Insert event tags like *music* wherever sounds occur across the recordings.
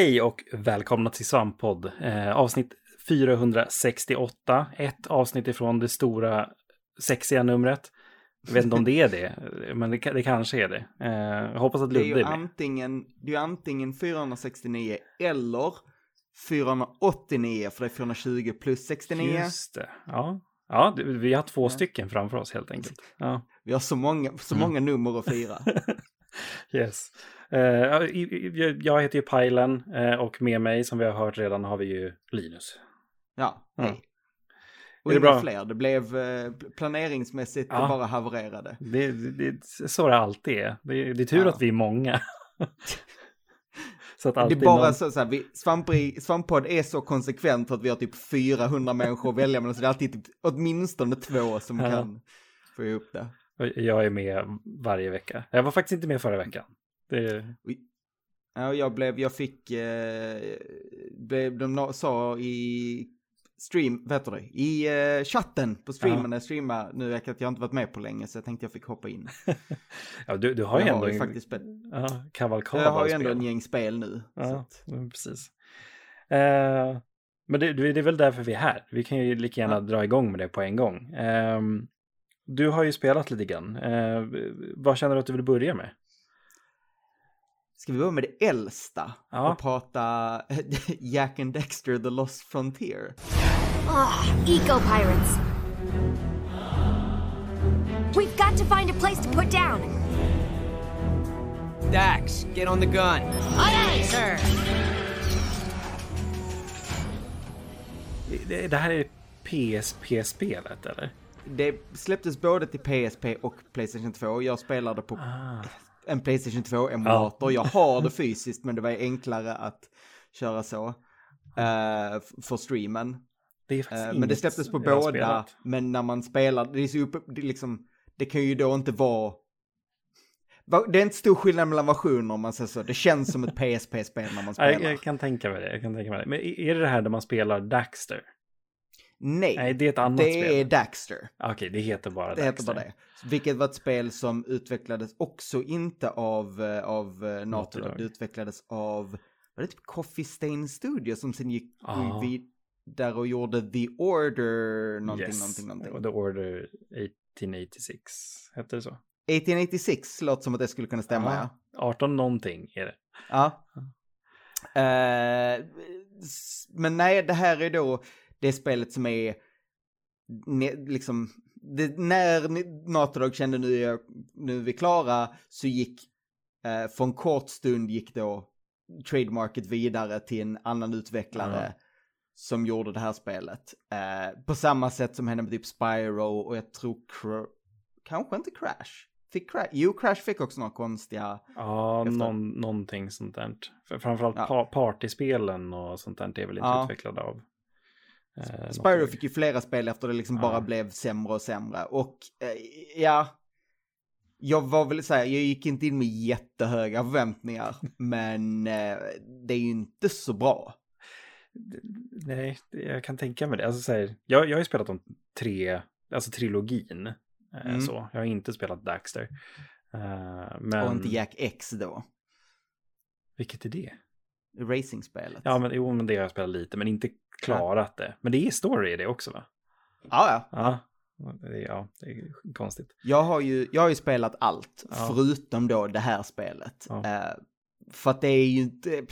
Hej och välkomna till Svamppodd. Eh, avsnitt 468. Ett avsnitt ifrån det stora sexiga numret. Jag vet inte om det är det, *laughs* men det, det kanske är det. Eh, jag hoppas att Ludde är, är med. Antingen, det är antingen 469 eller 489, för det är 420 plus 69. Just det. Ja, ja vi har två stycken framför oss helt enkelt. Ja. Vi har så många, så Mm. många nummer att fira. *laughs* Yes. Eh, jag heter ju Pajlen eh, och med mig som vi har hört redan har vi ju Linus. Ja, hej. Och Är det bra? fler, det blev eh, planeringsmässigt Ja. bara havererade. Det, det, det, så det alltid är. Det, det är tur Ja. att vi är många. *laughs* så att Det är bara någon... så, så här, vi, Svampri, Svamppodd är så konsekvent att vi har typ 400 människor att välja mellan, så det är alltid typ, åtminstone två som Ja. kan få ihop det. Jag är med varje vecka. Jag var faktiskt inte med förra veckan. Det, Ja, jag blev, jag fick, eh, blev, de sa i stream, vad heter det, i eh, chatten på streamen Ja. när jag streamar nu vet att jag inte varit med på länge så jag tänkte jag fick hoppa in. *laughs* ja, du, du har ju ändå har en faktiskt spel, ja, kavalkad jag har ju ändå en gäng spel nu. Ja, att, mm, precis. Eh, men det, det är väl därför vi är här. Vi kan ju lika gärna Ja. dra igång med det på en gång. Ehm, du har ju spelat lite grann. Eh, vad känner du att du vill börja med? Ska vi börja med det äldsta Ja. och prata *laughs* Jack and Dexter The Lost Frontier? Ah, eco pirates. We've got to find a place to put down. Dax, get on the gun. Aye, aye, sir. Det, det här är PSP-spelet eller? Det släpptes både till PSP och Playstation 2. Jag spelade på Ah. En Playstation 2-emulator. Jag har det *laughs* fysiskt men det var enklare att köra så. f- för streamen. Det inget men det släpptes på båda. spelat. Men när man spelar, det är så uppe, det, liksom, det kan ju då inte vara... Va- Det är inte stor skillnad mellan versioner om man säger så. Det känns som ett *laughs* PSP-spel när man Ja, spelar. Jag, jag kan tänka mig det. Jag kan tänka mig det. Men är det det här där man spelar Daxter? Nej, Nej, det är ett annat det spel. är Daxter. Okej, det heter bara Det Daxter. heter bara det. Vilket var ett spel som utvecklades också inte av, eh, av eh, Naughty Dog. Det utvecklades av, var det typ Coffee Stain Studio som sen gick Ah. vidare och gjorde The Order någonting, Yes. någonting, någonting. The Order 1886. Hette det så? 1886 låter som att det skulle kunna stämma, ja. 18 någonting är det. Ja. S- men nej, det här är då det spelet som är liksom, det, när ni- Naughty Dog kände nu är, nu är vi klara så gick, eh, för en kort stund gick då trademarket vidare till en annan utvecklare Ja. som gjorde det här spelet. Eh, på samma sätt som hände med typ Spyro och jag tror, Cr- kanske inte Crash. Fick Crash, jo Crash fick också några konstiga, Ja, Efter. någon, någonting sånt där. För- Framförallt Ja. pa partyspelen och sånt där är väl inte Ja. utvecklade av. Eh, Spyro fick ju flera spel efter det liksom Ja. bara blev sämre och sämre. Och eh, ja, jag var väl säga, jag gick inte in med jättehöga förväntningar, *laughs* men eh, det är ju inte så bra. Nej, jag kan tänka mig det. Alltså, så här, jag, jag har ju spelat de tre, alltså trilogin. eh, Mm. Så. Jag har inte spelat Daxter. Eh, men... Och inte Jack X då, Vilket är det? Racingspelet. Ja, men, jo, men det har jag spelat lite, men inte klarat det. Men det är story i det också va? ja, ja. Ja, det är, ja, det är konstigt. Jag har ju, jag har ju spelat allt, Ja. förutom då det här spelet. Ja. Eh, för att det är ju inte,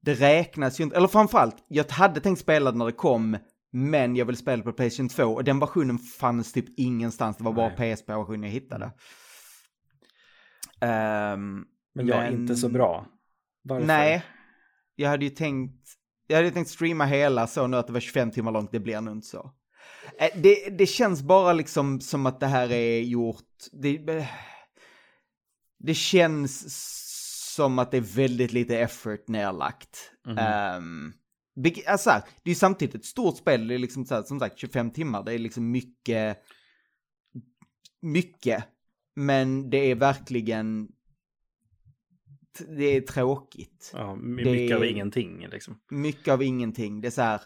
det räknas ju inte, eller framförallt, jag hade tänkt spela det när det kom, men jag vill spela på Playstation 2 och den versionen fanns typ ingenstans, det var bara. PSP-versionen jag hittade. Ehm, Men jag är Men- inte så bra. Varför? nej, jag hade ju tänkt, jag hade tänkt streama hela så nu att det var 25 timmar långt, det blir nog inte så. Eh, Det, det känns bara liksom som att det här är gjort, det, eh, det känns som att det är väldigt lite effort nerlagt. Ehm, vilket- alltså, det är ju samtidigt ett stort spel, det är liksom så här, som sagt 25 timmar, det är liksom mycket, mycket. Men det är verkligen, det är tråkigt Ja, mycket av är- ingenting liksom. mycket av ingenting. Det är så här,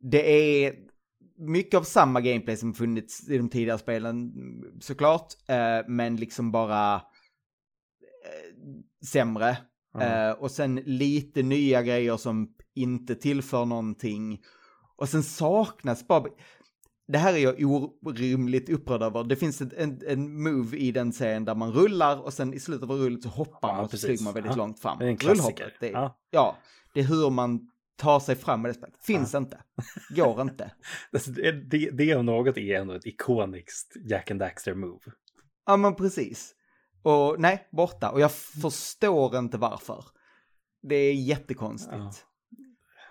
det är mycket av samma gameplay som funnits i de tidigare spelen såklart, eh, men liksom bara eh, sämre. Eh, och sen lite nya grejer som inte tillför någonting. Och sen saknas bara... Det här är jag orimligt upprörd över. Det finns ett, en, en move i den serien där man rullar och sen i slutet av rullet så hoppar Ja, man och så flyger man väldigt Ja. långt fram. Det är en klassiker. Det är, Ja. ja. det är hur man tar sig fram med det spelet. Finns inte. Går *laughs* inte. Alltså, det, det, det om något är ändå ett ikoniskt Jack and Daxter move. Ja, men precis. Och nej, borta. Och jag förstår inte varför. Det är jättekonstigt.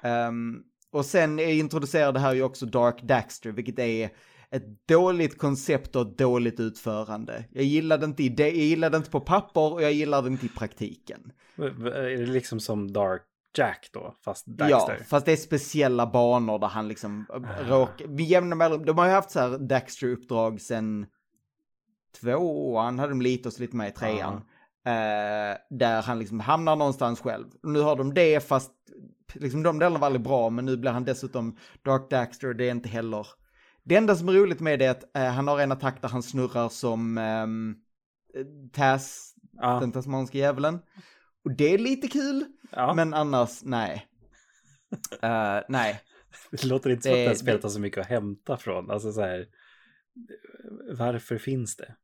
Ehm, och sen introducerade här ju också Dark Daxter, vilket är ett dåligt koncept och ett dåligt utförande. Jag gillade inte, i det, jag gillade inte på papper och jag gillade inte i praktiken. Är det liksom som Dark Jack då, fast Ja, Daxter? fast det är speciella banor där han liksom råkar, vid jämna mellanrum, de har ju haft så här Daxter-uppdrag sen tvåan, hade de lite och så lite med i trean. Eh, där han liksom hamnar någonstans själv. Nu har de det fast liksom de delarna var aldrig bra men nu blir han dessutom Dark Daxter det är inte heller. Det enda som är roligt med det är att eh, han har en attack där han snurrar som um, Taz, Ja, den tasmanska djävulen. Och det är lite kul, ja. men annars nej. Eh, nej. *laughs* det låter inte som att det här spelet har så mycket att hämta från. Alltså så här, varför finns det?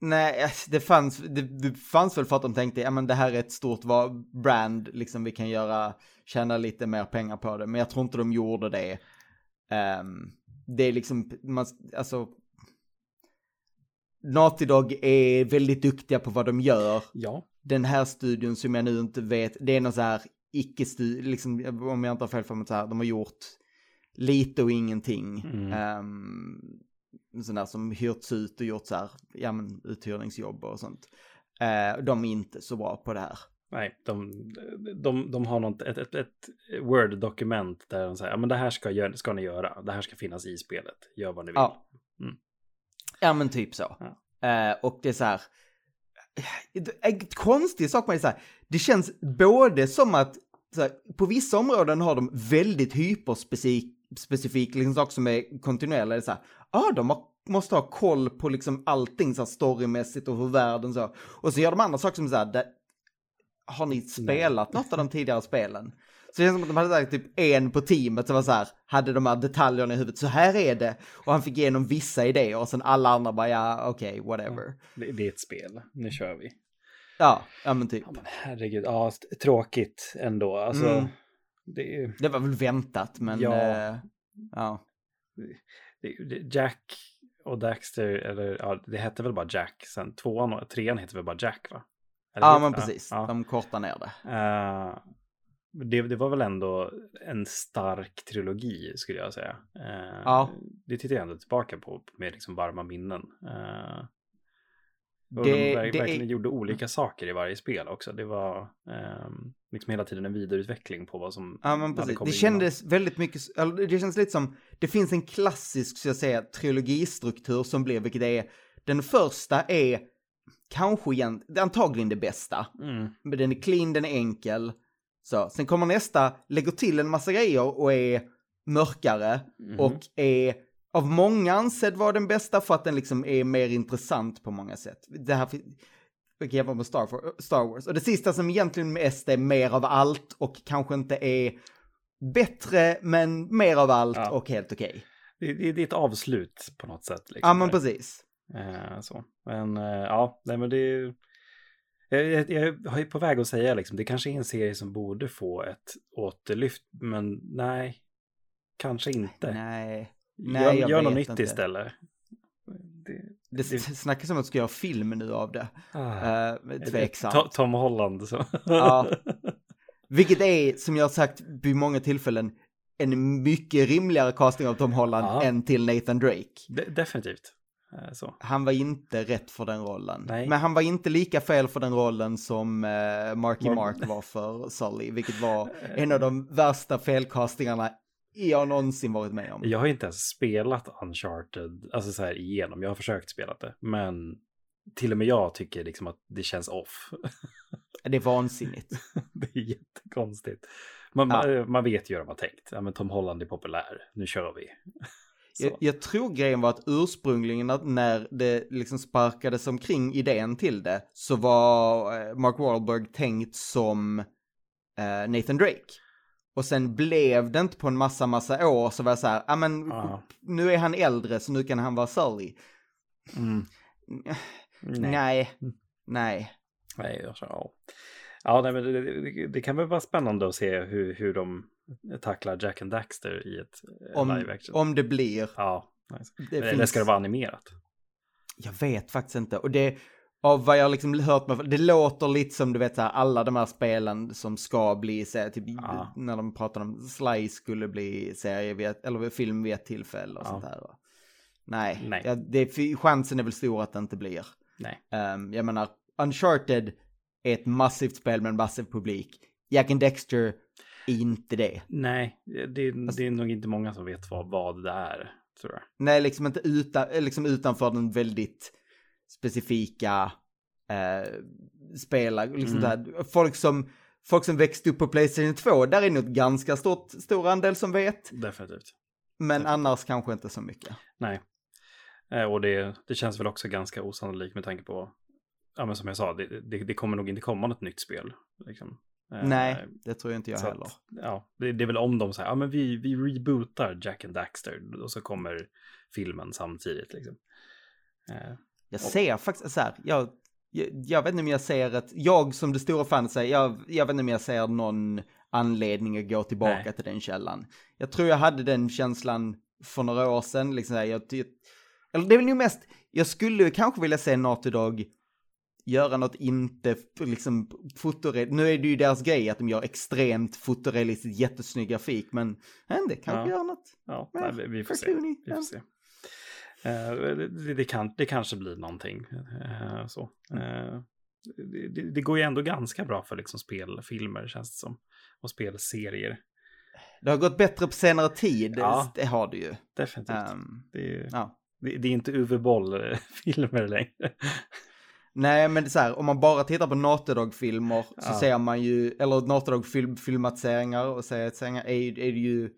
Nej, eh, det fanns, det, det fanns väl för att de tänkte, ja men det här är ett stort brand, liksom vi kan göra, tjäna lite mer pengar på det. Men jag tror inte de gjorde det. Ehm, det är liksom, man, alltså, Naughty Dog är väldigt duktiga på vad de gör. Ja, Den här studion som jag nu inte vet, det är någon så här icke-studie, liksom, om jag inte har fel för mig så här, de har gjort lite och ingenting. Mm. Um, sådana som hyrts ut och gjort så här, ja men uthyrningsjobb och sånt. Eh, de är inte så bra på det här. nej, de, de, de har något, ett, ett, ett Word-dokument där de säger, ja men det här ska, ska ni göra, det här ska finnas i spelet, gör vad ni vill. Ja. Mm. Ja men typ så. Ja. Eh, och det är så här, en konstig sak det är så här, det känns både som att här, på vissa områden har de väldigt hyperspecifik specifik liksom saker som är kontinuerliga. Det är så här, ah, de har, måste ha koll på liksom allting så här storymässigt och hur världen så. Och så gör de andra saker som så här, det, har ni spelat något av de tidigare spelen? Så det känns som att de hade sagt typ en på teamet som var så här, hade de här detaljerna i huvudet, så här är det. Och han fick igenom vissa idéer och sen alla andra bara, ja okej, whatever. Det, det är ett spel, nu kör vi. Ja, ja men typ. Ja, men herregud, ja, tråkigt ändå. Alltså, Mm. Det, Det var väl väntat, men Ja. eh, ja. Jack och Daxter, eller ja, det hette väl bara Jack sen. Tvåan och trean heter väl bara Jack va? Eller Ja, men precis. Ja, De kortar ner det. Eh, det, det var väl ändå en stark trilogi skulle jag säga. Eh, Ja. Det tittar jag ändå tillbaka på med liksom varma minnen. Uh, och Det- de ver- det är- verkligen gjorde olika saker i varje spel också. Det var ehm, liksom hela tiden en vidareutveckling på vad som Ja, men precis. Det kändes väldigt mycket, det känns lite som, det finns en klassisk, så jag säga, trilogistruktur som blir, vilket är, den första är kanske igen, antagligen det bästa. innan. Mm. Men den är clean, den är enkel. Så, sen kommer nästa, lägger till en massa grejer och är mörkare Mhm. och är av många ansedd vara den bästa för att den liksom är mer intressant på många sätt. Det här vilket jämför med Star, Wars. Och det sista som egentligen med SD är mer av allt och kanske inte är bättre men mer av allt Ja. och helt okej. Det, det, det är ett avslut på något sätt. Liksom, Ja men precis. Eh, så. Men eh, ja, nej men det är... Jag, jag, jag är på väg att säga liksom, det kanske är en serie som borde få ett återlyft, men nej, kanske inte. Nej. Gör Nej, jag gör något nytt inte. istället. Det, Det Det- snackas om att ska göra film nu av det. ah, Uh, tveksamt. To- Tom Holland. Så. Ja. *laughs* Vilket är, som jag har sagt vid många tillfällen, en mycket rimligare casting av Tom Holland Ja. än till Nathan Drake. De- definitivt. Eh, så. Han var inte rätt för den rollen. Nej. Men han var inte lika fel för den rollen som uh, Marky Mar- Mark var för Sully, vilket var *laughs* en av de värsta felcastingarna jag någonsin varit med om. Jag har inte ens spelat Uncharted, alltså så här igenom. Jag har försökt spela det, men till och med jag tycker liksom att det känns off. Det är vansinnigt. *laughs* det är jättekonstigt. Man, Ja. man, man vet ju hur de har tänkt. Ja, men Tom Holland är populär, nu kör vi. *laughs* Jag, jag, tror grejen var att ursprungligen när det liksom sparkades omkring idén till det så var eh, Mark Wahlberg tänkt som uh, Nathan Drake. Och sen blev det inte på en massa, massa år så var jag så här, ja men Ja. nu är han äldre så nu kan han vara Sully. Mm. Nej. Nej. Mm. Nej. Nej, jag tror, ja. Ja, nej, men det, det, det kan väl vara spännande att se hur, hur de tacklar Jack and Daxter i ett eh, Om, live action. om det blir. Ja, nice. Det Eller finns- ska det vara animerat? Jag vet faktiskt inte. Och det, av vad jag liksom hört mig, det låter lite som du vet så här, alla de här spelen som ska bli, här, typ Ja. när de pratar om Sly skulle bli serie vid eller film vid ett tillfälle och Ja. sånt där. va. Nej, Nej. Ja, det, chansen är väl stor att det inte blir. Nej. Um, jag menar, Uncharted är ett massivt spel med en massiv publik. Jack and Dexter är inte det. Nej, det, det är nog inte många som vet vad, vad det är, tror jag. Nej, liksom inte utan, liksom utanför den väldigt specifika eh, spela, liksom Mm. där. Folk som, folk som växte upp på Playstation 2, där är nog ett ganska stort, stor andel som vet. Definitivt. Men Definitivt. annars kanske inte så mycket. Nej. Eh, Och det, det känns väl också ganska osannolikt med tanke på, ja men som jag sa, det, det, det kommer nog inte komma något nytt spel. Liksom. Eh, Nej, det tror jag inte jag så heller. att, ja, det, det är väl om de säger, ja men vi, vi rebootar Jack and Daxter och så kommer filmen samtidigt liksom. Jag ser faktiskt så här, jag, jag, jag vet inte om jag ser ett, jag som det stora fanet säger, jag, jag vet inte om jag ser någon anledning att gå tillbaka Nej. till den källan. Jag tror jag hade den känslan för några år sedan, liksom här, jag, jag, eller det är väl nog mest, jag skulle kanske vilja se Naughty Dog göra något inte liksom fotorealistiskt, nu är det ju deras grej att de gör extremt fotorealistiskt jättesnygg grafik, men inte, kanske Ja. gör något. ja, nej, vi, får se. Vi får se. Eh, det, det, kan, det kanske blir någonting. eh, så. Mm. Eh, det, det, går ju ändå ganska bra för liksom spelfilmer känns det som. Och spelserier. Det har gått bättre på senare tid, Ja. det har det ju. Definitivt. Ehm, det, är, ja. det, det är inte Uwe Boll-filmer längre. *laughs* Nej, men det är så här, om man bara tittar på Naughty Dog-filmer så Ja. ser man ju, eller Naughty Dog-filmatiseringar och serieteringar är, är det ju,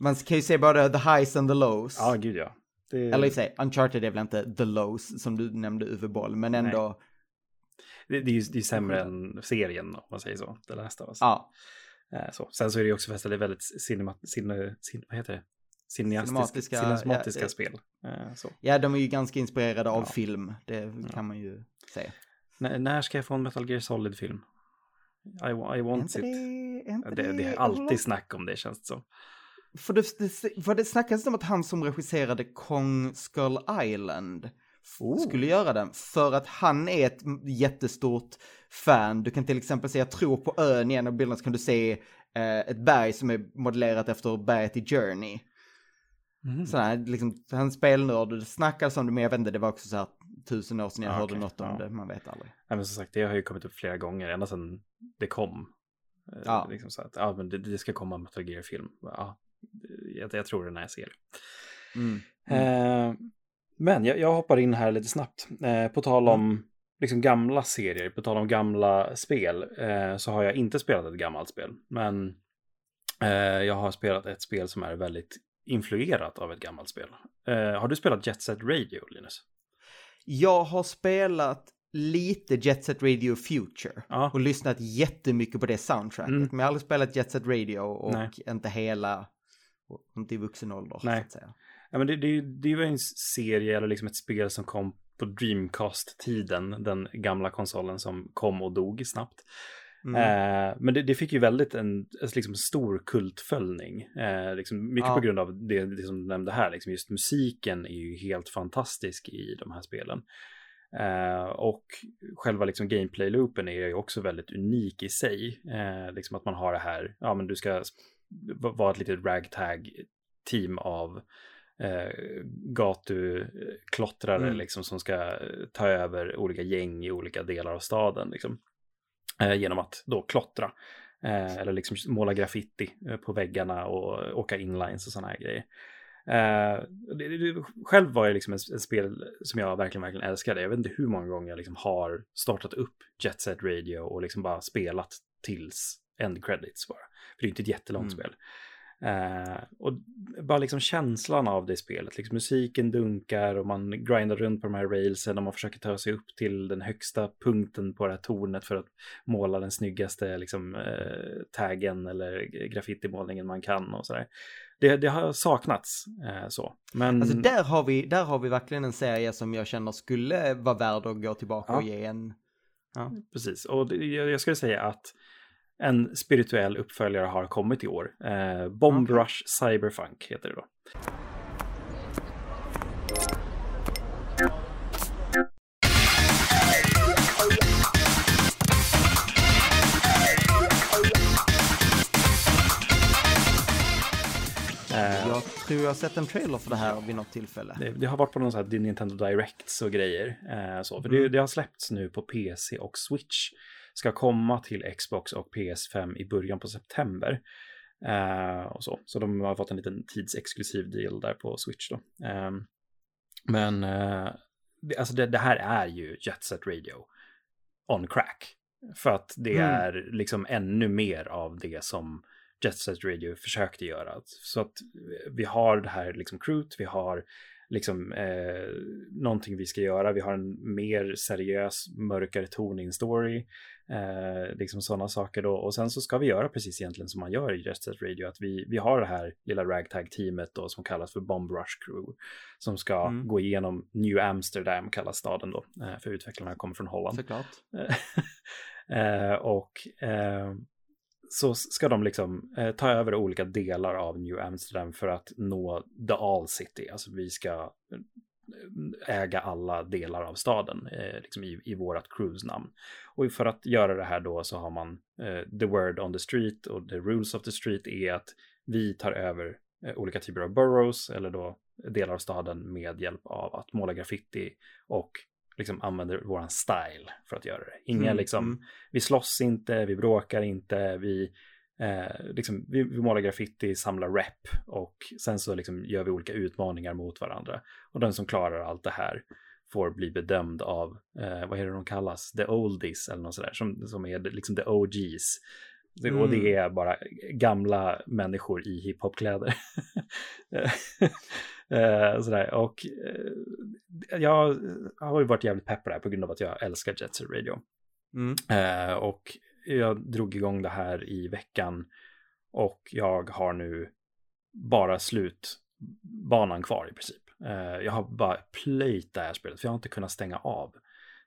man kan ju se både the highs and the lows. ja, gud ja. Det, Eller i sig, Uncharted är väl inte the lows som du nämnde Uwe Boll, men ändå, det, det är ju det är sämre än serien om man säger så. Det lästa av oss. ja, Eh, Så. Sen så är det ju också fast det är väldigt cinema, cine, cin, vad heter det? Cineastiska, Cinematiska, ja, spel. Eh, Så. ja, de är ju ganska inspirerade av Ja. film, det kan man ju se. N- när ska jag få en Metal Gear Solid-film? I, I want inte it. det, Det, det är alltid snack om det känns det som. För det, det, för det snackas om att han som regisserade Kong Skull Island Oh. skulle göra den. För att han är ett jättestort fan. Du kan till exempel se, jag tror på ön i en av bilderna så kan du se eh, ett berg som är modellerat efter berget i Journey. Mm. Så här, liksom, han spelnörd och det snackas om det, men jag vet inte, det var också så här tusen år sedan jag Ja, hörde något om ja. det, man vet aldrig. Nej, men som sagt, det har ju kommit upp flera gånger, ända sedan det kom. Eh, Ja. Liksom så att, ja, men det, det ska komma en Metal Gear-film. Ja, jag, jag tror det när jag ser det. Mm. Eh, men jag, jag hoppar in här lite snabbt. Eh, på tal om liksom gamla serier, på tal om gamla spel, eh, så har jag inte spelat ett gammalt spel. Men eh, jag har spelat ett spel som är väldigt influerat av ett gammalt spel. Eh, har du spelat Jet Set Radio, Linus? Jag har spelat lite Jet Set Radio Future. Ja. och lyssnat jättemycket på det soundtracket. Mm. Men jag har aldrig spelat Jet Set Radio och Nej. inte hela, inte i vuxen ålder. Nej. Så att säga. Ja, men det, det, det var en serie eller liksom ett spel som kom på Dreamcast-tiden, den gamla konsolen som kom och dog snabbt. Mm. Eh, men det, det fick ju väldigt en, en liksom stor kultföljning. Eh, liksom mycket Ja. på grund av det, det som du nämnde här. Liksom just musiken är ju helt fantastisk i de här spelen. Eh, och själva liksom gameplay-loopen är ju också väldigt unik i sig. Eh, liksom att man har det här, ja men du ska s- v- vara ett litet ragtag-team av eh, gatuklottrare Mm. liksom som ska eh, ta över olika gäng i olika delar av staden. Liksom eh, genom att då klottra. Eh, eller liksom måla graffiti eh, på väggarna och åka inlines och sådana här grejer. Eh, det, det, det- själv var jag liksom ett, ett spel som jag verkligen, verkligen älskade. Jag vet inte hur många gånger jag liksom har startat upp Jet Set Radio och liksom bara spelat tills end credits bara. För det är inte ett jättelångt Mm. spel. Eh, och bara liksom känslan av det spelet. Liksom musiken dunkar och man grindar runt på de här railsen och man försöker ta sig upp till den högsta punkten på det här tornet för att måla den snyggaste liksom, eh, taggen eller graffitimålningen man kan och sådär. Det, det har saknats eh, så. Men... Alltså där har, vi, där har vi verkligen en serie som jag känner skulle vara värd att gå tillbaka Ja. och ge en... Ja. Precis, och jag, jag skulle säga att en spirituell uppföljare har kommit i år. Eh, Bomb. Rush Cyberfunk heter det då. Eh, Jag tror jag har sett en trailer för det här vid något tillfälle. Det, det har varit på någon sån här Nintendo Directs och grejer. Eh, så. För det, Mm. det har släppts nu på PC och Switch. Ska komma till Xbox och PS5 i början på september. Eh, och så. så de har fått en liten tidsexklusiv deal där på Switch då. Eh, men eh, alltså det, det här är ju Jet Set Radio on crack. För att det Mm. är liksom ännu mer av det som Jet Set Radio försökte göra. Så att vi har det här liksom crewt, vi har liksom eh, någonting vi ska göra, vi har en mer seriös, mörkare ton i en story, eh, liksom sådana saker då. Och sen så ska vi göra precis egentligen som man gör i Jet Set Radio, att vi, vi har det här lilla ragtag-teamet då som kallas för Bomb Rush Crew, som ska Mm. gå igenom New Amsterdam kallas staden då, eh, för utvecklarna kommer från Holland. Såklart. *laughs* eh, och eh, så ska de liksom eh, ta över olika delar av New Amsterdam för att nå The All City. Alltså vi ska eh, äga alla delar av staden eh, liksom i, i vårat cruise-namn. Och för att göra det här då så har man eh, the word on the street och the rules of the street är att vi tar över eh, olika typer av boroughs eller då delar av staden med hjälp av att måla graffiti och liksom använder våran style för att göra det. Inga Mm, liksom, mm. vi slåss inte, vi bråkar inte, vi, eh, liksom, vi, vi målar graffiti, samlar rep och sen så liksom gör vi olika utmaningar mot varandra. Och den som klarar allt det här får bli bedömd av, eh, vad är det de kallas, the oldies eller något sådär, som, som är liksom the OGs. Det, Och det är bara gamla människor i hiphopkläder. *laughs* eh, sådär. Och eh, jag har ju varit jävligt pepp på det här på grund av att jag älskar Jet Set Radio. Mm. Eh, och jag drog igång det här i veckan och jag har nu bara slutbanan kvar i princip. Eh, jag har bara plöjt det här spelet för jag har inte kunnat stänga av.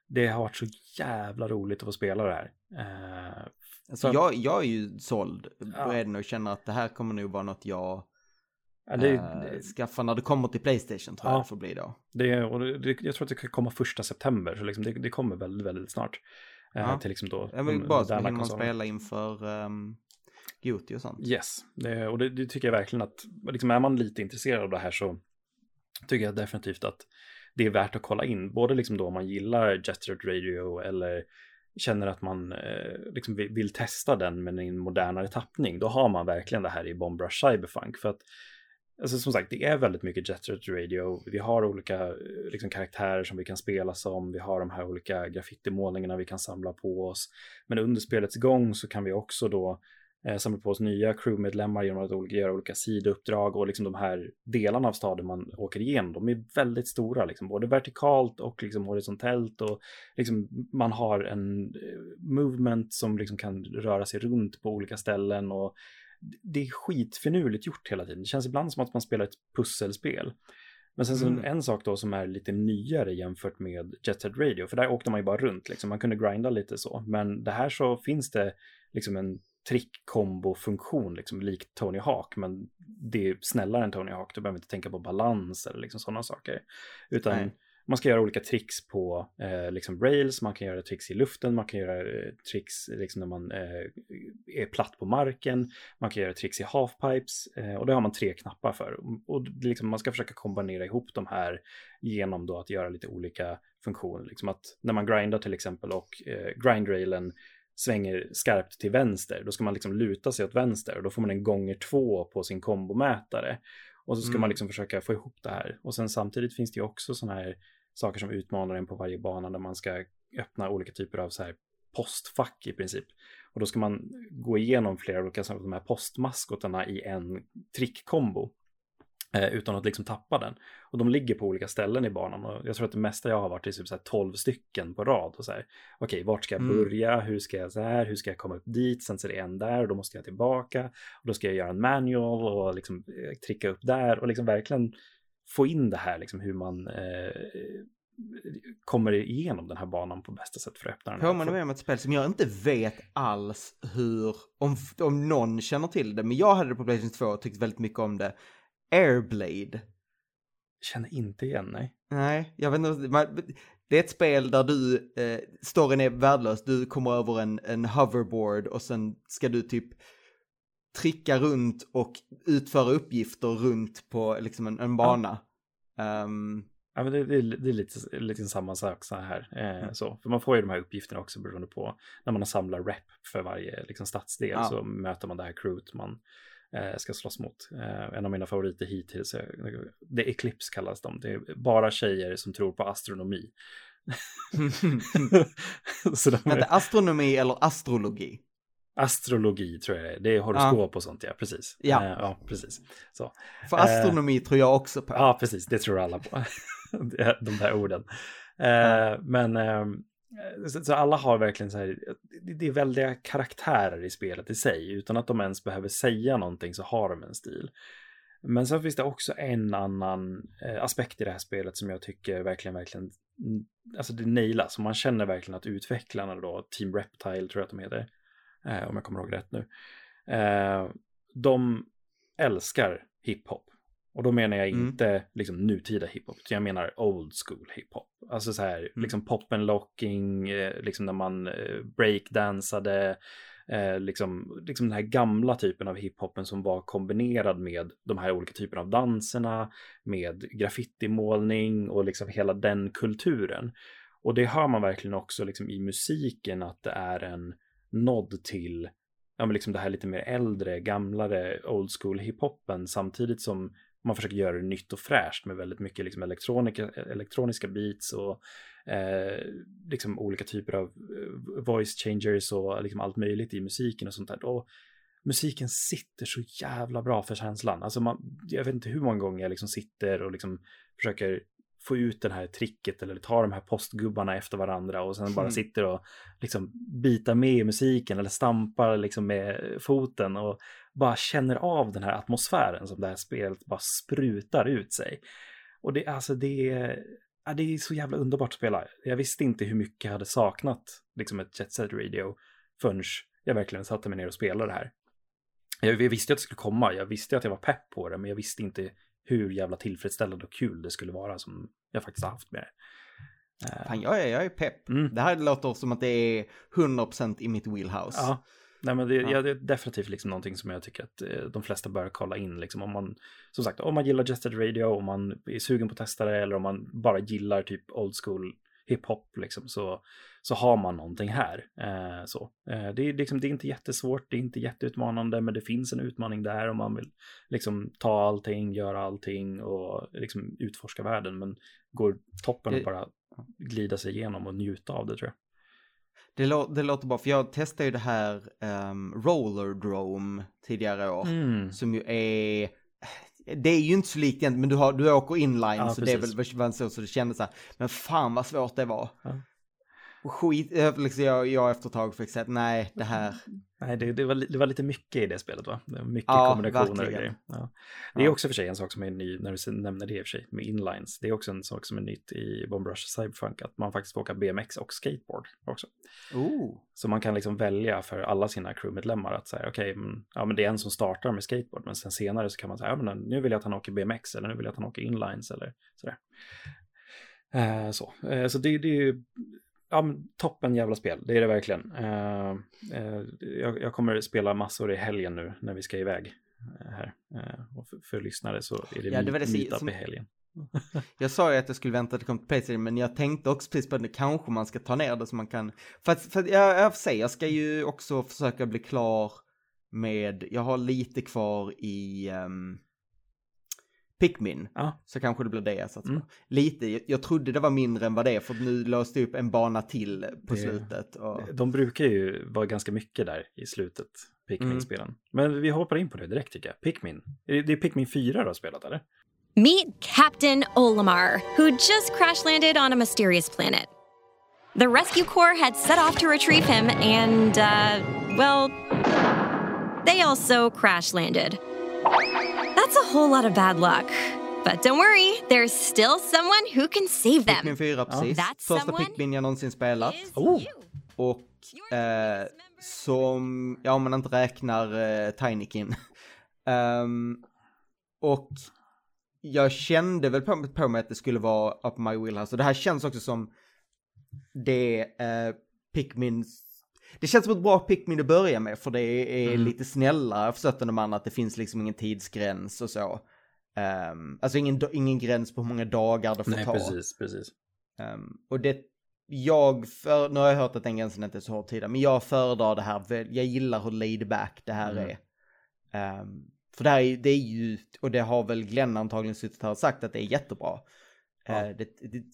Det har varit så jävla roligt att få spela det här. Eh, Alltså jag, jag är ju såld Ja. redan och känner att det här kommer nog vara något jag ja, det, eh, skaffar när det kommer till Playstation tror Ja. jag det får bli då. det, och det, jag tror att det kan komma första september, så liksom det, det kommer väldigt, väldigt snart. Eh, Ja. till liksom då vill de bara så hinner man spela inför um, Goti och sånt. Yes, det, och det, det tycker jag verkligen att, liksom är man lite intresserad av det här så tycker jag definitivt att det är värt att kolla in. Både liksom då om man gillar Set Radio eller känner att man eh, liksom vill, vill testa den men i en modernare tappning. Då har man verkligen det här i Bomb Rush Cyberfunk. För att Alltså som sagt, det är väldigt mycket Jet Set Radio. Vi har olika eh, liksom, karaktärer som vi kan spela som. Vi har de här olika graffitimålningarna vi kan samla på oss. Men under spelets gång så kan vi också då eh, samla på oss nya crewmedlemmar genom att olika, göra olika sidouppdrag och liksom de här delarna av staden man åker igenom, de är väldigt stora, liksom, både vertikalt och liksom horisontellt och liksom man har en eh, movement som liksom kan röra sig runt på olika ställen och det är skitfinurligt gjort hela tiden. Det känns ibland som att man spelar ett pusselspel. Men sen så Mm. en sak då som är lite nyare jämfört med Jet Set Radio, för där åkte man ju bara runt, liksom. man kunde grinda lite så. Men det här så finns det liksom en trick-kombo-funktion, liksom likt Tony Hawk, men det är snällare än Tony Hawk, du behöver inte tänka på balans eller liksom sådana saker. Utan Nej man ska göra olika tricks på eh, liksom rails, man kan göra tricks i luften, man kan göra eh, tricks liksom när man eh, är platt på marken, man kan göra tricks i halfpipes eh, och det har man tre knappar för. Och och liksom, man ska försöka kombinera ihop de här genom då att göra lite olika funktioner. Liksom att när man grindar till exempel och eh, grindrailen svänger skarpt till vänster, då ska man liksom luta sig åt vänster och då får man en gånger två på sin kombomätare. Och så ska Mm. man liksom försöka få ihop det här. Och sen samtidigt finns det ju också sådana här saker som utmanar en på varje bana där man ska öppna olika typer av så här postfack i princip. Och då ska man gå igenom flera olika här, de här postmaskotarna i en trickkombo. Eh, utan att liksom tappa den. Och de ligger på olika ställen i banan. Och jag tror att det mesta jag har varit är typ så här 12 stycken på rad. Och så här, okej, okay, vart ska jag Mm. börja? Hur ska jag så här? Hur ska jag komma upp dit? Sen så är det en där och då måste jag tillbaka. Och då ska jag göra en manual och liksom eh, tricka upp där och liksom verkligen få in det här, liksom hur man eh, kommer igenom den här banan på bästa sätt för att öppna den. Påminner mig om ett spel som jag inte vet alls hur, om, om någon känner till det, men jag hade det på Playstation 2 och tyckte väldigt mycket om det. Airblade. Känner inte igen, nej. Nej, jag vet inte. Man, det är ett spel där du, eh, storyn är värdelös, du kommer över en, en hoverboard och sen ska du typ tricka runt och utföra uppgifter runt på liksom en, en bana. Ehm, Ja, men det, det, är- det är lite, lite samma sak så här. Eh, Mm. så. För man får ju de här uppgifterna också beroende på när man har samlat rep för varje liksom, stadsdel Ja. så möter man det här crewet man ska slåss mot. Eh, en av mina favoriter hittills, är, det Eclipse kallas de. Det är bara tjejer som tror på astronomi. *laughs* så de är, astronomi eller astrologi? astrologi tror jag det är. Det är horoskop och sånt, ja precis. Ja. Eh, ja, precis. Så. För Eh, astronomi tror jag också på. Ja, precis. Det tror alla på. *laughs* De där orden. Eh, men ehm, Eh, så, så alla har verkligen så här, det- det är väldiga karaktärer i spelet i sig. Utan att de ens behöver säga någonting så har de en stil. Men sen finns det också en annan eh, aspekt i det här spelet som jag tycker verkligen, verkligen, mm, alltså det nailas. Och man känner verkligen att utvecklarna då, Team Reptile tror jag att de heter, eh, om jag kommer ihåg rätt nu. Eh, de älskar hiphop. Och då menar jag Mm. inte liksom nutida hiphop, utan jag menar old school hiphop. Alltså så här, liksom pop and locking, eh, liksom när man eh, breakdansade, eh, liksom, liksom den här gamla typen av hiphopen som var kombinerad med de här olika typerna av danserna, med graffitimålning och liksom hela den kulturen. Och det hör man verkligen också liksom i musiken att det är en nod till ja, men liksom det här lite mer äldre, gamlare old school hiphopen samtidigt som man försöker göra det nytt och fräscht med väldigt mycket liksom elektroniska beats och eh, liksom olika typer av eh, voice changers och liksom allt möjligt i musiken och sånt där. Och musiken sitter så jävla bra för känslan. Alltså man, jag vet inte hur många gånger jag liksom sitter och liksom försöker få ut det här tricket eller ta de här postgubbarna efter varandra och sen bara Mm. sitter och liksom bitar med i musiken eller stampar liksom med foten och bara känner av den här atmosfären som det här spelet bara sprutar ut sig. Och det, alltså det, är- ja, det är så jävla underbart att spela. Jag visste inte hur mycket jag hade saknat liksom ett Jet Set Radio förrän jag verkligen satte mig ner och spelade det här. Jag, jag visste att det skulle komma, jag visste att jag var pepp på det, men jag visste inte hur jävla tillfredsställande och kul det skulle vara som jag faktiskt har haft med det. Eh, Fan, jag är, jag är pepp. Mm. Det här låter som att det är 100% i mitt wheelhouse. Ja, nej men det, Ja. ja. det är definitivt liksom någonting som jag tycker att eh, de flesta bör kolla in. Liksom, om man, som sagt, om man gillar Just Radio, om man är sugen på att testa det eller om man bara gillar typ old school hiphop liksom, så, så har man någonting här. Eh, så. Eh, det, är liksom, det är inte jättesvårt, det är inte jätteutmanande, men det finns en utmaning där om man vill liksom, ta allting, göra allting och liksom, utforska världen. Men går toppen att bara glida sig igenom och njuta av det tror jag. Det, lå- det låter bra, för jag testade ju det här um, Rollerdrome tidigare år. Mm. Som ju är... Det är ju inte så likt egentligen, men du, har, du åker inline Ja, så det är precis. väl så det kändes så här. Men fan vad svårt det var. Ja. Och Skit, eh, liksom jag, jag efter ett tag fick säga nej, det här. *laughs* Nej, det, det, var, det var lite mycket i det spelet va? Det var mycket Ja, kombinationer och verkligen. grejer. Ja. Det är också för sig en sak som är ny, när du nämner det i och för sig, med inlines. Det är också en sak som är nytt i Bomb Rush Cyberpunk, att man faktiskt får åka BMX och skateboard också. Oh. Så man kan liksom välja för alla sina crewmedlemmar att säga, okej, men, ja, men det är en som startar med skateboard, men sen senare så kan man säga, ja, men nu vill jag att han åker BMX, eller nu vill jag att han åker inlines, eller sådär. Eh, så eh, så det, det är ju ja, men toppen jävla spel, det är det verkligen. Eh, eh, jag, jag kommer spela massor i helgen nu när vi ska iväg eh, här. Eh, och för, för lyssnare så är det, Ja, det det meet- meetup som- i helgen. *laughs* Jag sa ju att jag skulle vänta till det kom till Playstation, men jag tänkte också precis på att kanske man ska ta ner det så man kan... För att, för att jag, jag säga, jag ska ju också försöka bli klar med, jag har lite kvar i um, Pikmin. Ja. Så kanske det blir det jag satsar på. Mm. Lite, jag, jag trodde det var mindre än vad det är, för nu låste jag upp en bana till på Det- slutet. Och... De brukar ju vara ganska mycket där i slutet. Pikmin-spelen. Men vi hoppar in på det direkt tycker jag. Pikmin. Det är det är Pikmin 4 du har spelat eller? Meet Captain Olimar, who just crash landed on a mysterious planet. The rescue corps had set off to retrieve him, and, uh, well, they also crash landed. That's a whole lot of bad luck. But don't worry, there's still someone who can save them. Pikmin 4 precis. That's Första someone Pikmin jag någonsin spelat. Oh. you. Och eh, som, ja om man inte räknar eh, Tinykin. *laughs* Ehm, och jag kände väl på, på mig att det skulle vara Up My Wheelhouse. Och det här känns också som det eh, Pikmin det känns som ett bra Pikmin att börja med för det är Mm. lite snällare för sätten de andra att det finns liksom ingen tidsgräns och så. Ehm, alltså ingen, ingen gräns på hur många dagar det får Nej, ta. precis, precis. Ehm, och det, jag, för, nu har jag hört att den gränsen inte är så hård tid, men jag föredrar det här, jag gillar hur laid back det här Mm. är. Ehm, för det här är, det är ju, och det har väl Glenn antagligen suttit här och sagt att det är jättebra. Ja. Det,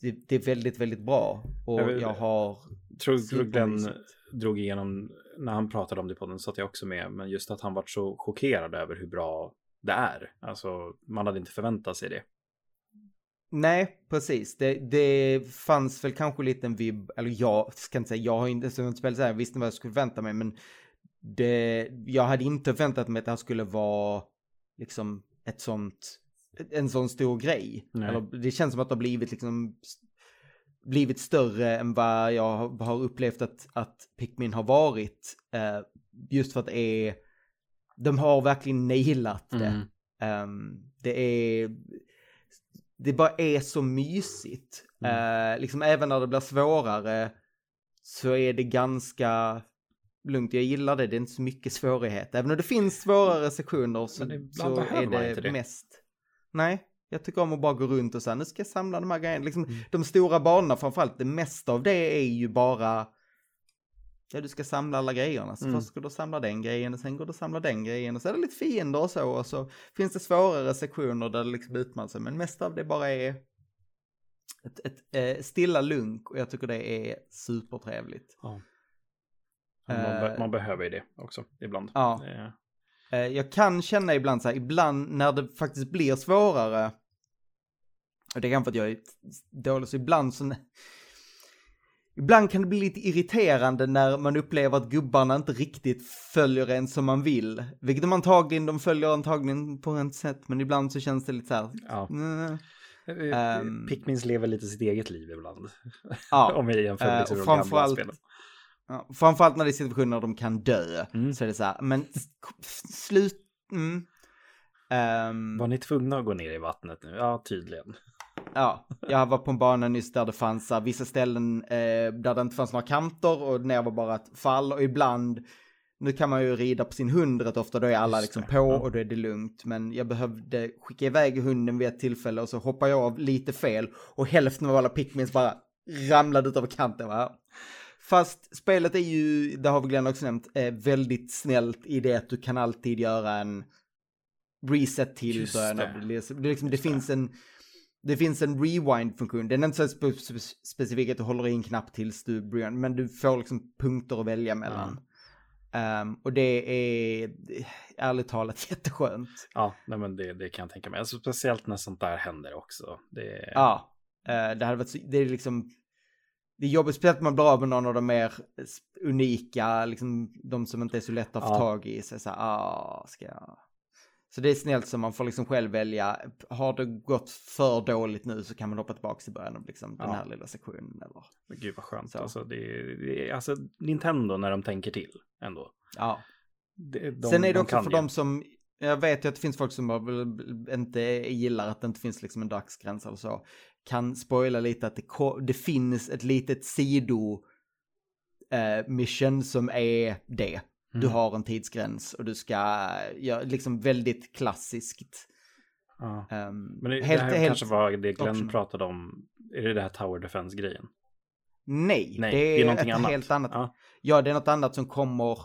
det, det, är väldigt, väldigt bra. Och Jag vill- jag har... Tror, tror Glenn. Drog igenom, när han pratade om det på den satt jag också med, men just att han var så chockerad över hur bra det är. Alltså, man hade inte förväntat sig det. Nej, precis. Det, det fanns väl kanske lite en vibb, eller jag ska inte säga, jag har inte, som jag inte spelat så här, jag visste vad jag skulle förvänta mig, men det, jag hade inte förväntat mig att det här skulle vara liksom ett sånt, en sån stor grej. Nej. Eller, det känns som att det har blivit liksom, blivit större än vad jag har- upplevt att, att Pikmin har varit. Eh, just för att det är, de har verkligen nailat det. Mm. Ehm, det är, det bara är så mysigt. Mm. Eh, liksom även när det blir svårare så är det ganska lugnt. Jag gillar det, det är inte så mycket svårighet. Även om det finns svårare sektioner så, så är det, det. mest. Nej, jag tycker om att bara gå runt och säga nu ska jag samla de här grejerna. Liksom, Mm. De stora banorna framförallt, det mesta av det är ju bara Ja, du ska samla alla grejerna. Så Mm. först ska du samla den grejen och sen går du och samla den grejen och så är det lite fiender och så och så finns det svårare sektioner där det liksom utmanar sig. Men mest av det bara är ett, ett eh, stilla lunk och jag tycker det är supertrevligt. Ja. Man, be- Eh. man behöver ju det också ibland. Ja. Eh, Eh, jag kan känna ibland så här, ibland när det faktiskt blir svårare, och det är kanske för att jag är dålig, så ibland så... Ibland kan det bli lite irriterande när man upplever att gubbarna inte riktigt följer en som man vill. Vilket de antagligen, de följer antagligen på ett sätt, men ibland så känns det lite så här... Ja. "Nej." Eh, Ehm. Pikmins lever lite sitt eget liv ibland. Ja. *laughs* Om vi jämför med Eh, och de gamla framförallt- spelen. Ja, framförallt när det är situationer där de kan dö. Mm. Så är det så här, men slut... Mm. Ehm, Var ni tvungna att gå ner i vattnet nu? Ja, tydligen. Ja, jag var på en bana nyss där det fanns här, vissa ställen eh, där det inte fanns några kanter och ner var bara ett fall och ibland, nu kan man ju rida på sin hund rätt ofta, då är alla liksom på och då är det lugnt. Men jag behövde skicka iväg hunden vid ett tillfälle och så hoppade jag av lite fel och hälften av alla pickmins bara ramlade ut över kanten. Va? Fast spelet är ju, det har vi Glenn också nämnt, väldigt snällt i det att du kan alltid göra en reset till Just början det. det. Det, liksom, det finns en det finns en rewind-funktion. Den är inte så spe spe specifik att du håller i en knapp tills du börjar, men du får liksom punkter att välja mellan. Ehm, och det är ärligt talat *laughs* jätteskönt. Ja, nej, men det, det kan jag tänka mig. Alltså, speciellt när sånt där händer också. Det, Ja, eh, det hade varit så, det är liksom, det är jobbigt speciellt man blir av med någon av de mer unika, liksom de som inte är så lätta att få Ja. tag i. Så, så här, ah, ska jag... Så det är snällt så man får liksom själv välja, har det gått för dåligt nu så kan man hoppa tillbaka till början av liksom den Ja. här lilla sektionen eller... Gud vad skönt. Så. Alltså, det, det, alltså, Nintendo när de tänker till ändå. Ja. Det, de, Sen är det de också för ju. de som, jag vet ju att det finns folk som inte gillar att det inte finns liksom en dagsgräns eller så. Kan spoila lite att det, det finns ett litet sido eh, mission som är det. Du Mm. har en tidsgräns och du ska göra liksom väldigt klassiskt. Ja. Um, Men det, helt, det här helt, kanske var det Glenn optional. pratade om. Är det det här Tower Defense-grejen? Nej, Nej, det är, någonting ett annat. helt annat. Ja. Ja, det är något annat som kommer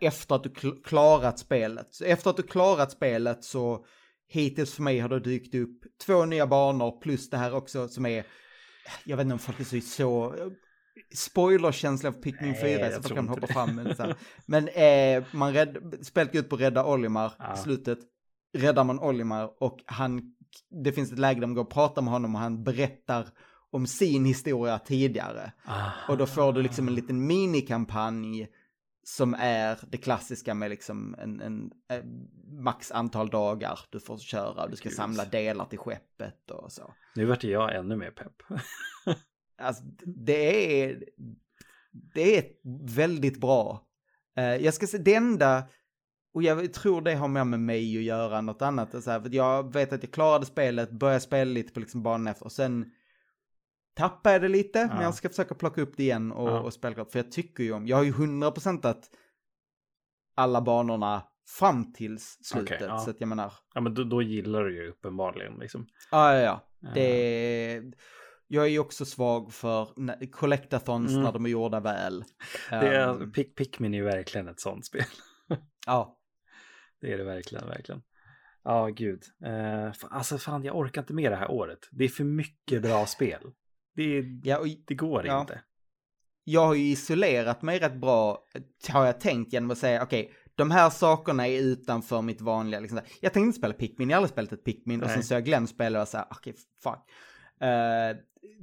efter att du kl- klarat spelet. Så efter att du klarat spelet så hittills för mig har det dykt upp två nya banor plus det här också som är, jag vet inte om folk är så, så spoilerkänsla för Pikmin Nej, 4 jag så tror kan hoppa det. fram. Men, så här. men eh, man rädd, spelet ut på att rädda Olimar Ja. i slutet. Räddar man Olimar och han, det finns ett läge där man går och pratar med honom och han berättar om sin historia tidigare. Ah. Och då får du liksom en liten minikampanj som är det klassiska med liksom en, en, eh, max antal dagar du får köra. Du ska Gud. samla delar till skeppet och så. Nu vart jag ännu mer pepp. *laughs* Alltså, det är, det är väldigt bra. Eh, jag ska säga det enda, och jag tror det har mer med mig att göra, något annat. Så här, för jag vet att jag klarade spelet, började spela lite på liksom banan efter, och sen tappade jag det lite, men Ja. jag ska försöka plocka upp det igen och, Ja. och spela klart. För jag tycker ju om, jag har ju 100% att alla banorna fram tills slutet. Okej, ja. Så att jag menar, Ja, men då, då gillar du ju uppenbarligen liksom. ja, ja, ja. Eh, Det, jag är ju också svag för collectathons Mm. när de är gjorda väl. Det är, Ehm, Pick, Pikmin är ju verkligen ett sånt spel. *laughs* ja. Det är det verkligen, verkligen. Ja, gud. Eh, fa- alltså fan, jag orkar inte med det här året. Det är för mycket bra spel. Det, ja och det går Ja. inte. jag har ju isolerat mig rätt bra, har jag tänkt, genom att säga okej, de här sakerna är utanför mitt vanliga, liksom, jag tänkte inte spela Pikmin, jag har aldrig spelat ett Pikmin, och Nej. sen så jag Glenn spela och jag såhär, okej, fuck. Eh,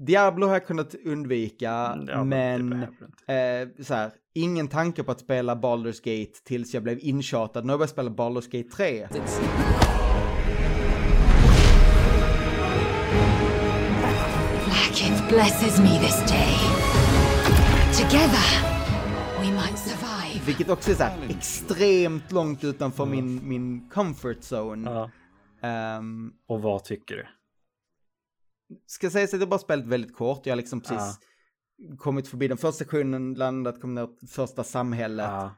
Diablo har jag kunnat undvika, Ja, men inte. eh, så här, ingen tanke på att spela Baldur's Gate tills jag blev intjatad. Nu har jag börjat spela Baldur's Gate 3. Blackith blesses me this day. Together, we might survive. Vilket också är så här extremt långt utanför min, min comfort zone. Ja. Ehm, Och vad tycker du? ska säga så att jag bara spelat väldigt kort. Jag har liksom precis kommit förbi den första sektionen, landat, kommit ner till första samhället. Ja.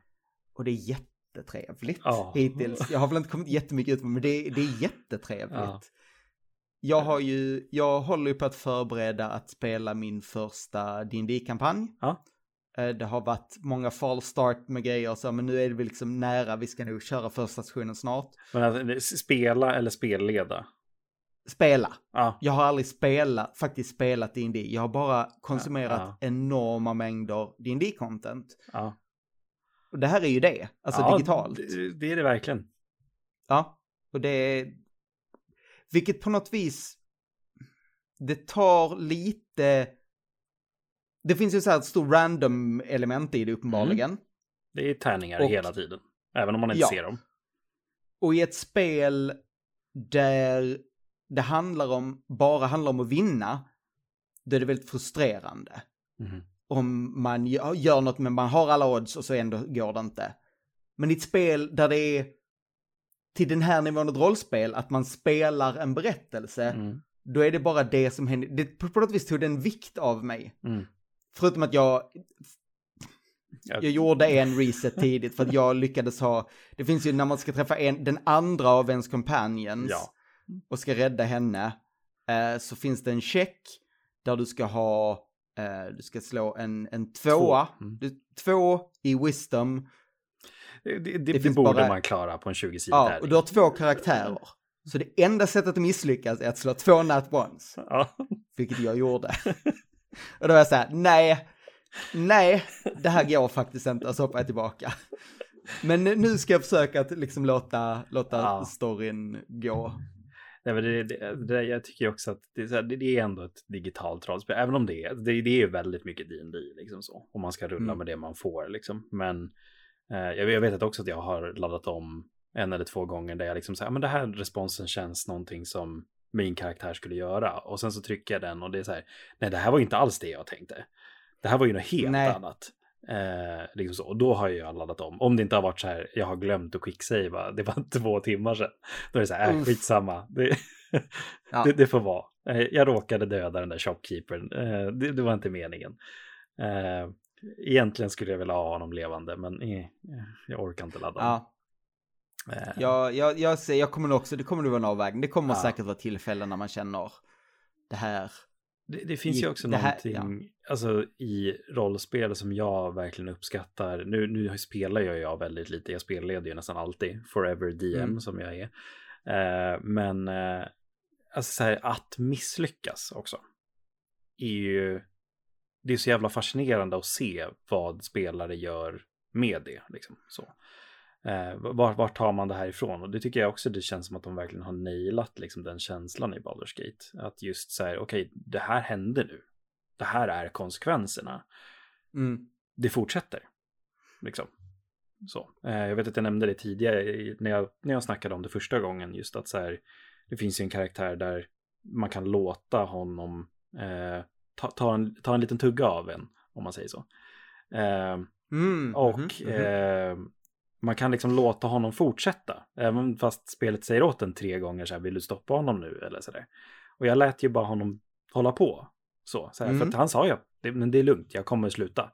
Och det är jättetrevligt Ja. hittills. Jag har väl inte kommit jättemycket ut men det, det är jättetrevligt. Ja. Jag har ju, jag håller ju på att förbereda att spela min första dd kampanj Ja. Eh, Det har varit många fall start med grejer och så, men nu är det väl liksom nära, vi ska nog köra första sessionen snart. Men alltså, spela eller spelleda? Spela. Ja. Jag har aldrig spelat, faktiskt spelat D&D. Jag har bara konsumerat Ja, enorma mängder dd content. Och det här är ju det, alltså digitalt. Det, det är det verkligen. Ja, och det är... Vilket på något vis... Det tar lite... Det finns ju så här ett stort random element i det uppenbarligen. Det är tärningar Och- hela tiden. Även om man inte Ja. ser dem. Och i ett spel där det handlar om, bara handlar om att vinna, då är det väldigt frustrerande. Mhm. Om man gör, gör något men man har alla odds och så ändå går det inte. Men i ett spel där det är till den här nivån ett rollspel, att man spelar en berättelse, Mm. då är det bara det som händer. Det, på något vis tog det en vikt av mig. Mm. Förutom att jag, Ja. jag gjorde en reset tidigt för att jag lyckades ha, det finns ju när man ska träffa en, den andra av ens companions Ja. och ska rädda henne, eh, så finns det en check där du ska ha, eh, du ska slå en, en tvåa, Två. Mm. du, två i wisdom, Det, det, det, finns borde bara- man klara på en 20 sidor ja, och du har två karaktärer. Så det enda sättet att misslyckas är att slå två nat ones. Ja. *laughs* vilket jag gjorde. och då var jag så här, nej, nej, det här går faktiskt inte, och så hoppar jag tillbaka. Men nu ska jag försöka att liksom låta, låta Ja. storyn gå. Nej, men det, det, det, jag tycker också att det, är det, det är ändå ett digitalt rollspel. Även om det är, det, det är väldigt mycket D&D liksom så. Om man ska rulla Mm. med det man får liksom. Men eh, jag, jag vet att också att jag har laddat om en eller två gånger där jag liksom säger, men det här responsen känns någonting som min karaktär skulle göra. Och sen så trycker jag den och det är så här, nej det här var inte alls det jag tänkte. Det här var ju något helt Nej. annat. Eh, liksom så. Och då har jag laddat om. Om det inte har varit så här, jag har glömt att quicksavea, det var *laughs* två timmar sedan. Då är det så här, äh, skitsamma. Det, *laughs* Ja. det, det får vara. Eh, Jag råkade döda den där shopkeepern. Eh, Det, det var inte meningen. Eh, Egentligen skulle jag vilja ha honom levande, men eh, jag orkar inte ladda. Ja, Eh, jag, jag, jag, ser, jag kommer också, det kommer nog vara en avvägning. Det kommer Ja. säkert vara tillfällen när man känner det här. Det, det finns ju också det här- någonting alltså, i rollspel som jag verkligen uppskattar. Nu, nu spelar jag, jag väldigt lite, jag spelleder ju nästan alltid, forever DM Mm. som jag är. Eh, men eh, alltså, så här, att misslyckas också är ju, det är så jävla fascinerande att se vad spelare gör med det. Liksom, så. Eh, vart, vart tar man det här ifrån? Och det tycker jag också det känns som att de verkligen har nailat liksom, den känslan i Baldur's Gate. Att just så här, okej, okay, det här händer nu. Det här är konsekvenserna. Mm. Det fortsätter. Liksom. Så. Eh, jag vet att jag nämnde det tidigare när jag, när jag snackade om det första gången. Just att så här, det finns ju en karaktär där man kan låta honom eh, ta, ta, en, ta en liten tugga av en, om man säger så. Eh, Mm, och mhm, mhm. Eh, man kan liksom låta honom fortsätta. Även fast spelet säger åt en tre gånger så här, vill du stoppa honom nu eller så där. Och jag lät ju bara honom hålla på. Så, så här, Mm. för att han sa ju att det, men det är lugnt, jag kommer sluta.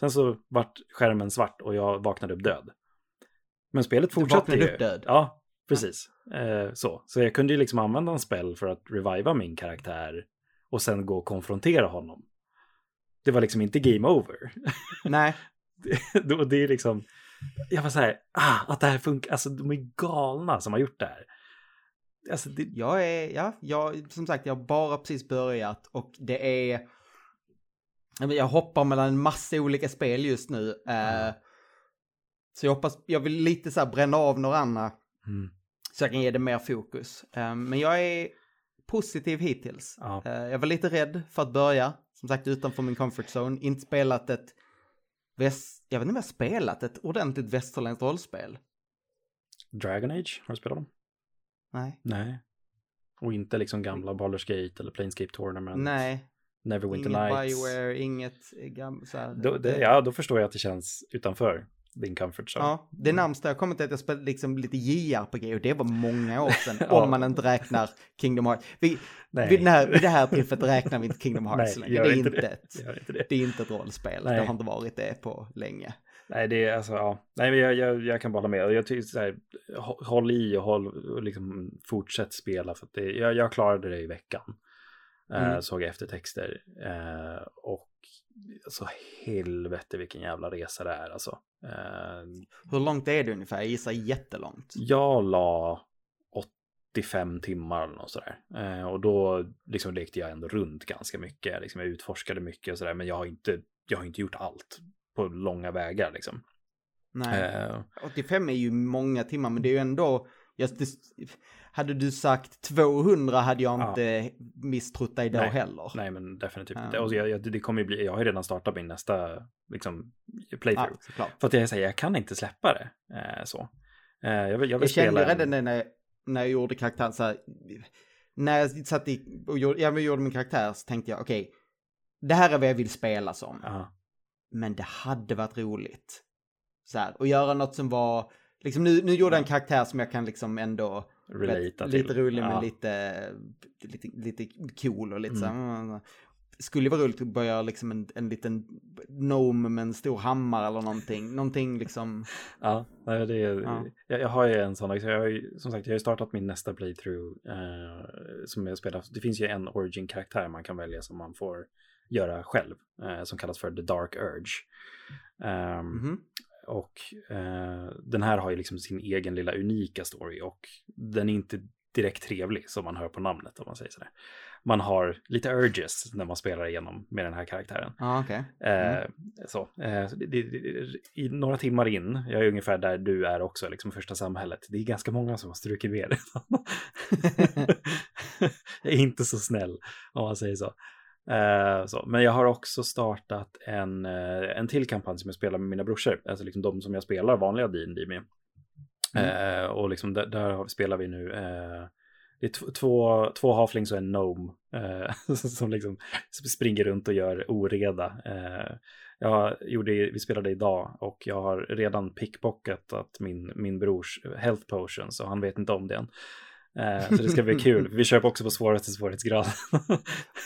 Sen så vart skärmen svart och jag vaknade upp död. Men spelet fortsatte vaknade ju. upp död? Ja, precis. Eh, så. så jag kunde ju liksom använda en spel för att reviva min karaktär och sen gå och konfrontera honom. Det var liksom inte game over. *laughs* Nej, Då- det är liksom, jag var så här, ah, att det här funkar, alltså de är galna som har gjort det här. Alltså, det, jag är, ja, jag, som sagt, jag har bara precis börjat och det är... Jag hoppar mellan en massa olika spel just nu. eh, så jag hoppas, jag vill lite så här bränna av några andra mm, så jag kan ge det mer fokus. Eh, men jag är positiv hittills. Ja. Eh, jag var lite rädd för att börja, som sagt utanför min comfort zone, inte spelat ett väst, jag vet inte om jag spelat ett ordentligt västerländskt rollspel. Dragon Age, har du spelat dem? Nej. Nej. Och inte liksom gamla Baldur's Gate eller Planescape Tournament. Nej, Neverwinter inget Nights. Bioware, inget gam- så här, Då, det, ja, då förstår jag att det känns utanför din comfort zone. Ja, det närmsta jag kommit är att jag spelade liksom lite JRPG och det var många år *laughs* sedan. Ja. Om man inte räknar Kingdom Hearts. Vi, Nej. vid, den här, vid det här tillfället räknar vi inte Kingdom Hearts Nej, längre. Det är, inte det. ett, Gör inte det. det är inte ett rollspel. Nej. Det har inte varit det på länge. Nej, det är alltså, ja. Nej, men jag, jag, jag kan bara hålla med. Jag tycker så här, hå- håll i och håll och liksom fortsätt spela för det, jag, jag klarade det i veckan. Eh, Mm. såg jag eftertexter. Eh, och alltså helvete vilken jävla resa det är alltså. Eh, Hur långt är det ungefär? Jag gissar jättelångt. jag la 85 timmar eller något sådär. Eh, och då liksom lekte jag ändå runt ganska mycket. Liksom jag utforskade mycket och sådär. Men jag har inte, jag har inte gjort allt på långa vägar liksom. Nej. Eh, 85 är ju många timmar, men det är ju ändå... Jag, hade du sagt 200 hade jag Ja. inte misstrott dig då Nej. heller. Nej, men definitivt Ja. inte. Och jag, jag, det kommer ju bli, jag har ju redan startat min nästa liksom, playthrough. Ja. För att jag säger, jag kan inte släppa det. Eh, så. Eh, jag vill, jag vill Jag kände ju redan när, när jag gjorde karaktären så här, när jag satt i, och gjorde, jag gjorde min karaktär så tänkte jag okej, det här är vad jag vill spela som. Ja, Men det hade varit roligt. Så här, och göra något som var, liksom nu, nu gjorde jag en karaktär som jag kan liksom ändå, relata till. lite rolig ja. men lite, lite, lite cool och lite så Mm. här, skulle vara roligt att börja liksom en, en liten gnome med en stor hammare eller någonting. Någonting liksom, *laughs* Ja, nej, det är, Ja. Jag, jag har ju en sån, liksom, jag har ju, som sagt, jag har ju startat min nästa playthrough eh, som jag spelar. Det finns ju en origin-karaktär man kan välja som man får göra själv, eh, som kallas för The Dark Urge. Ehm, mhm. Och eh, den här har ju liksom sin egen lilla unika story och den är inte direkt trevlig som man hör på namnet om man säger sådär. Man har lite urges när man spelar igenom med den här karaktären. ja okej. Eh, så, eh, så det, det, det, I några timmar in, jag är ungefär där du är också, liksom första samhället. Det är ganska många som har strukit med det. *laughs* *laughs* jag är inte så snäll om man säger så. Eh, så. Men jag har också startat en, eh, en till kampanj som jag spelar med mina brorsor, alltså liksom de som jag spelar vanliga D&D med. Mm. Eh, och liksom där, där spelar vi nu eh, det är två, två halflings och en gnome eh, *laughs* som liksom springer runt och gör oreda. Eh, jag gjorde, vi spelade idag och jag har redan pickpocketat min, min brors health potion så han vet inte om det än. Eh, så det ska bli kul. Vi kör också på svåraste svårighetsgrad.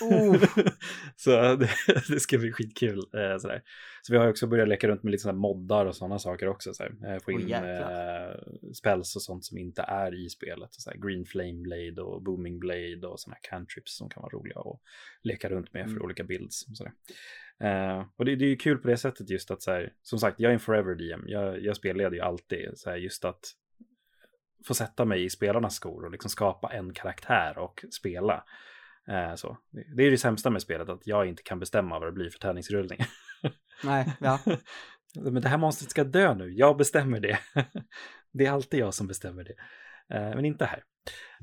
Oh. *laughs* så det, det ska bli skitkul. Eh, sådär. Så vi har också börjat leka runt med lite sådana moddar och sådana saker också. Sådär. Eh, få in eh, spells och sånt som inte är i spelet. Sådär. Green Flame Blade och Booming Blade och sådana cantrips som kan vara roliga att leka runt med för Mm. olika builds. Och, sådär. Eh, och det, det är ju kul på det sättet just att så här, som sagt, jag är en forever DM. Jag, jag spelleder ju alltid så här, just att få sätta mig i spelarnas skor och liksom skapa en karaktär och spela. Eh, så. Det är det sämsta med spelet, att jag inte kan bestämma vad det blir för tärningsrullning. *laughs* Nej, ja. *laughs* Men det här monstret ska dö nu, jag bestämmer det. *laughs* det är alltid jag som bestämmer det. Eh, men inte här.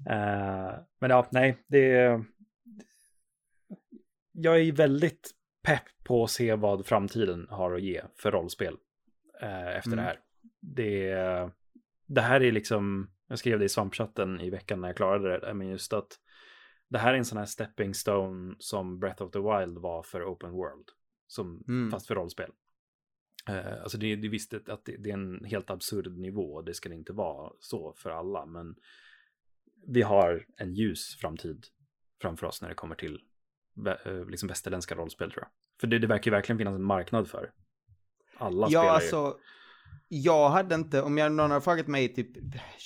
Eh, men ja, nej, det är... Jag är väldigt pepp på att se vad framtiden har att ge för rollspel eh, efter Mm. det här. Det, det här är liksom, jag skrev det i svampchatten i veckan när jag klarade det, men just att det här är en sån här stepping stone som Breath of the Wild var för open world, som, Mm. fast för rollspel. Eh, alltså det, det visste att det, det är en helt absurd nivå, det ska inte vara så för alla, men vi har en ljus framtid framför oss när det kommer till eh, liksom västerländska rollspel tror jag. För det, det verkar ju verkligen finnas en marknad för. Alla Ja, spelar ju. alltså. Jag hade inte, om jag, någon hade frågat mig typ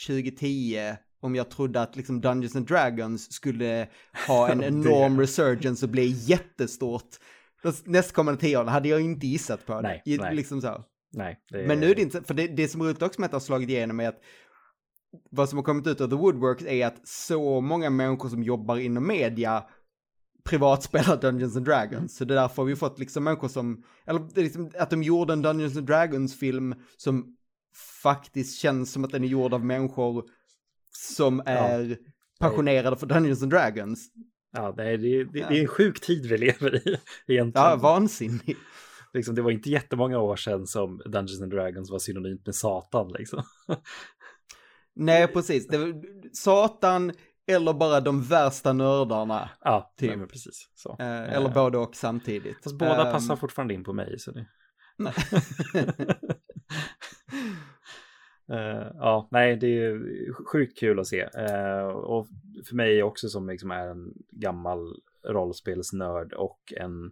2010 om jag trodde att liksom Dungeons and Dragons skulle ha en *laughs* enorm resurgence och bli jättestort. De Nästkommande tio åren hade jag inte gissat på det. Nej, I- nej. Liksom så. Nej, det Men nu är det inte, för det, det som roligt också med att det har slagit igenom är att vad som har kommit ut av The Woodwork är att så många människor som jobbar inom media privatspelar Dungeons and Dragons. Så det är därför har vi fått liksom människor som, eller liksom att de gjorde en Dungeons and Dragons-film som faktiskt känns som att den är gjord av människor som är passionerade för Dungeons and Dragons. Ja, det är, det, det, är en sjuk tid vi lever i *laughs* egentligen. Ja, vansinnigt. liksom, det var inte jättemånga år sedan som Dungeons and Dragons var synonymt med Satan. Liksom. *laughs* Nej, precis. Var Satan eller bara de värsta nördarna. Ja, Typ. nej, precis. Så. Eh, eller både och samtidigt. Fast båda Ehm, passar fortfarande in på mig. Så det... nej. *laughs* *laughs* Eh, ja, nej, det är sjukt kul att se. Eh, och för mig också som liksom är en gammal rollspelsnörd och en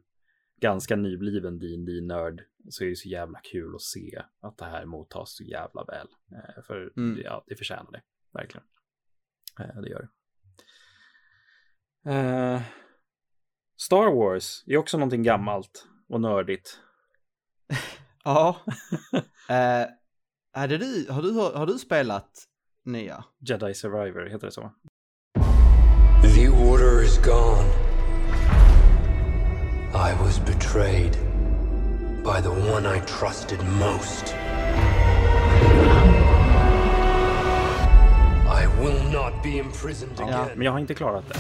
ganska nybliven dd nörd så är det så jävla kul att se att det här mottas så jävla väl. Eh, för Mm. ja, det förtjänar det, verkligen. Eh, det gör det. Eh, Star Wars är också någonting gammalt och nördigt. *laughs* Ja. *laughs* Eh, hade du, har, du, har du spelat nya? Jedi Survivor, heter det så? The Order is gone. I was betrayed by the one I trusted most. I will not be imprisoned again. Men jag har inte klarat det.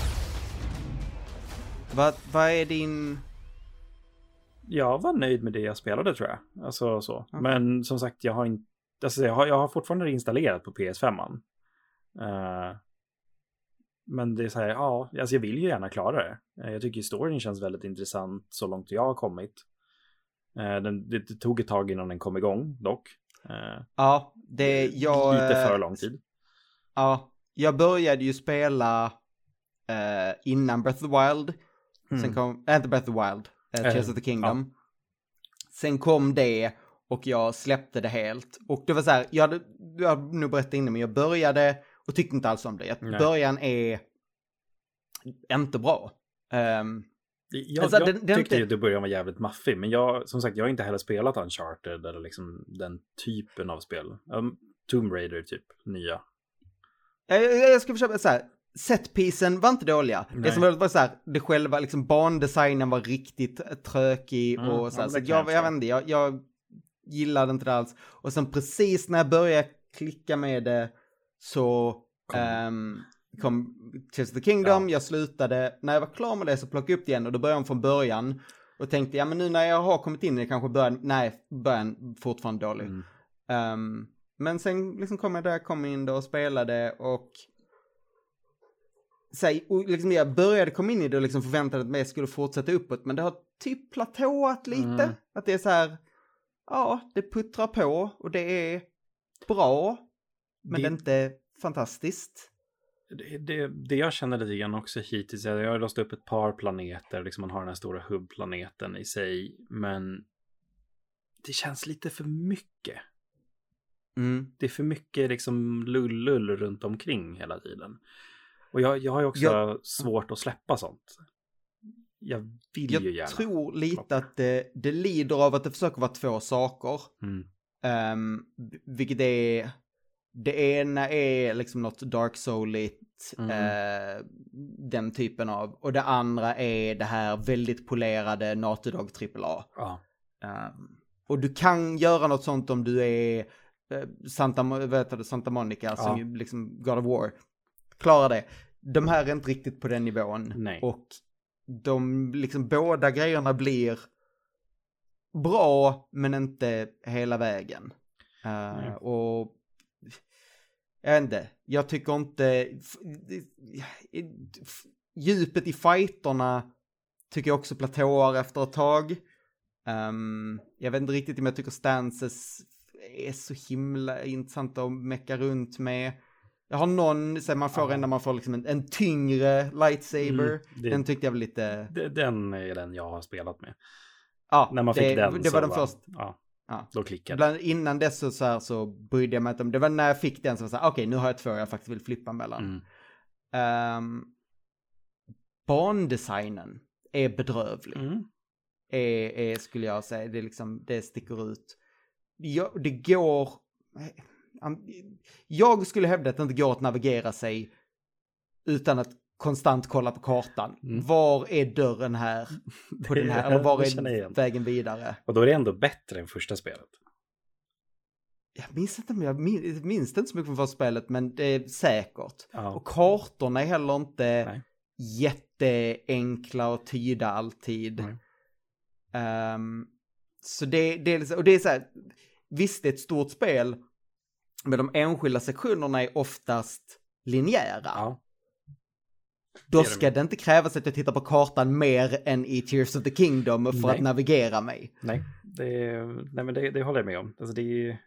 Vad, vad är din... Jag var nöjd med det jag spelade tror jag. Alltså så. Men som sagt, jag har inte... Alltså, jag, har, jag har fortfarande installerat på PS5. Uh, men det är så här, ja, alltså jag vill ju gärna klara det. Eh, jag tycker historien känns väldigt intressant så långt jag har kommit. Eh, den, det, det tog ett tag innan den kom igång dock. Eh, Ja, det... Jag, lite eh, för lång tid. Ja, jag började ju spela eh, innan Breath of the Wild. Sen kom, äh, inte Breath of the Wild, eh, Eh, Tears of the Kingdom. Sen kom det och jag släppte det helt. Och det var så här, jag hade, jag har nog berättat innan, men jag började och tyckte inte alls om det. Att Nej. början är inte bra. Ehm, Jag, Alltså, jag den- den- tyckte ju att det började vara jävligt maffig, men jag, som sagt, jag har inte heller spelat Uncharted eller liksom den typen av spel. Um, Tomb Raider typ, nya. jag, jag jag ska försöka så här, setpisen var inte dåliga. Det Nej. som var, var så här, det själva, liksom bandesignen var riktigt trökig Mm, och så här, ja, så det jag jag, vet inte, jag, jag gillade inte det alls. Och sen precis när jag började klicka med det så Kom. ehm, kom Tears of the Kingdom, jag slutade, när jag var klar med det så plockade jag upp det igen och då började jag om från början. Och tänkte, ja men nu när jag har kommit in i det kanske början, nej, början fortfarande dålig. Mm. Ehm, men sen liksom kom jag där, kom in då och spelade och så här, och liksom jag började komma in i det och liksom förväntade att jag skulle fortsätta uppåt, men det har typ platåat lite. Mm. Att det är så här, ja, det puttrar på och det är bra, men det, är inte fantastiskt. Det, det, det jag känner lite grann också hittills jag har låst upp ett par planeter, liksom man har den här stora hubbplaneten i sig, men det känns lite för mycket. Mm. Det är för mycket liksom lullull runt omkring hela tiden. Och jag, jag har ju också Jag- svårt att släppa sånt. Jag vill ju Jag gärna. tror lite att det, det lider av att det försöker vara två saker. Mm. Um, vilket är Det ena är liksom något Dark Souligt, Mm. eh, den typen av. Och det andra är det här väldigt polerade Naughty Dog AAA. Ja. Um, och du kan göra något sånt om du är eh, Santa, heter det, Santa Monica, som Ja. ju liksom God of War. Klarar det. De här är inte riktigt på den nivån. Nej. Och de, liksom båda grejerna blir bra, men inte hela vägen. Uh, och jag vet inte, jag tycker inte, djupet i fighterna tycker jag också platåar efter ett tag. Ehm, jag vet inte riktigt om jag tycker stances är så himla intressant att mecka runt med. Jag har någon, så man får Ja. man får liksom en, en tyngre lightsaber. Mm, det- Den tyckte jag var lite, Det- Den är den jag har spelat med. ja, När man fick det, den det var den första. Ja, Ja. då klickade. Bland, innan dess så, så, här, så brydde jag mig inte om, det var när jag fick den som var så här, okej nu har jag två jag faktiskt vill flippa mellan. Mm. Ehm, bandesignen är bedrövlig. Mm. är, är, skulle jag säga, det, liksom, det sticker ut. Ja, det går... Jag skulle hävda att det inte går att navigera sig utan att konstant kolla på kartan. Mm. Var är dörren här *laughs* på den här? Eller var är vägen vidare? Och då är det ändå bättre än första spelet. Jag minns inte, jag min- jag minns inte så mycket från första spelet, men det är säkert. Ja. Och kartorna är heller inte Nej. jätteenkla att tyda alltid. Ehm, så det, det är liksom, och det är så här, visst det är ett stort spel, men de enskilda sektionerna är oftast linjära. Ja. Då ska det inte krävas att jag tittar på kartan mer än i Tears of the Kingdom för Nej. att navigera mig. Nej, det, nej men det, det håller jag med om. Alltså det, är-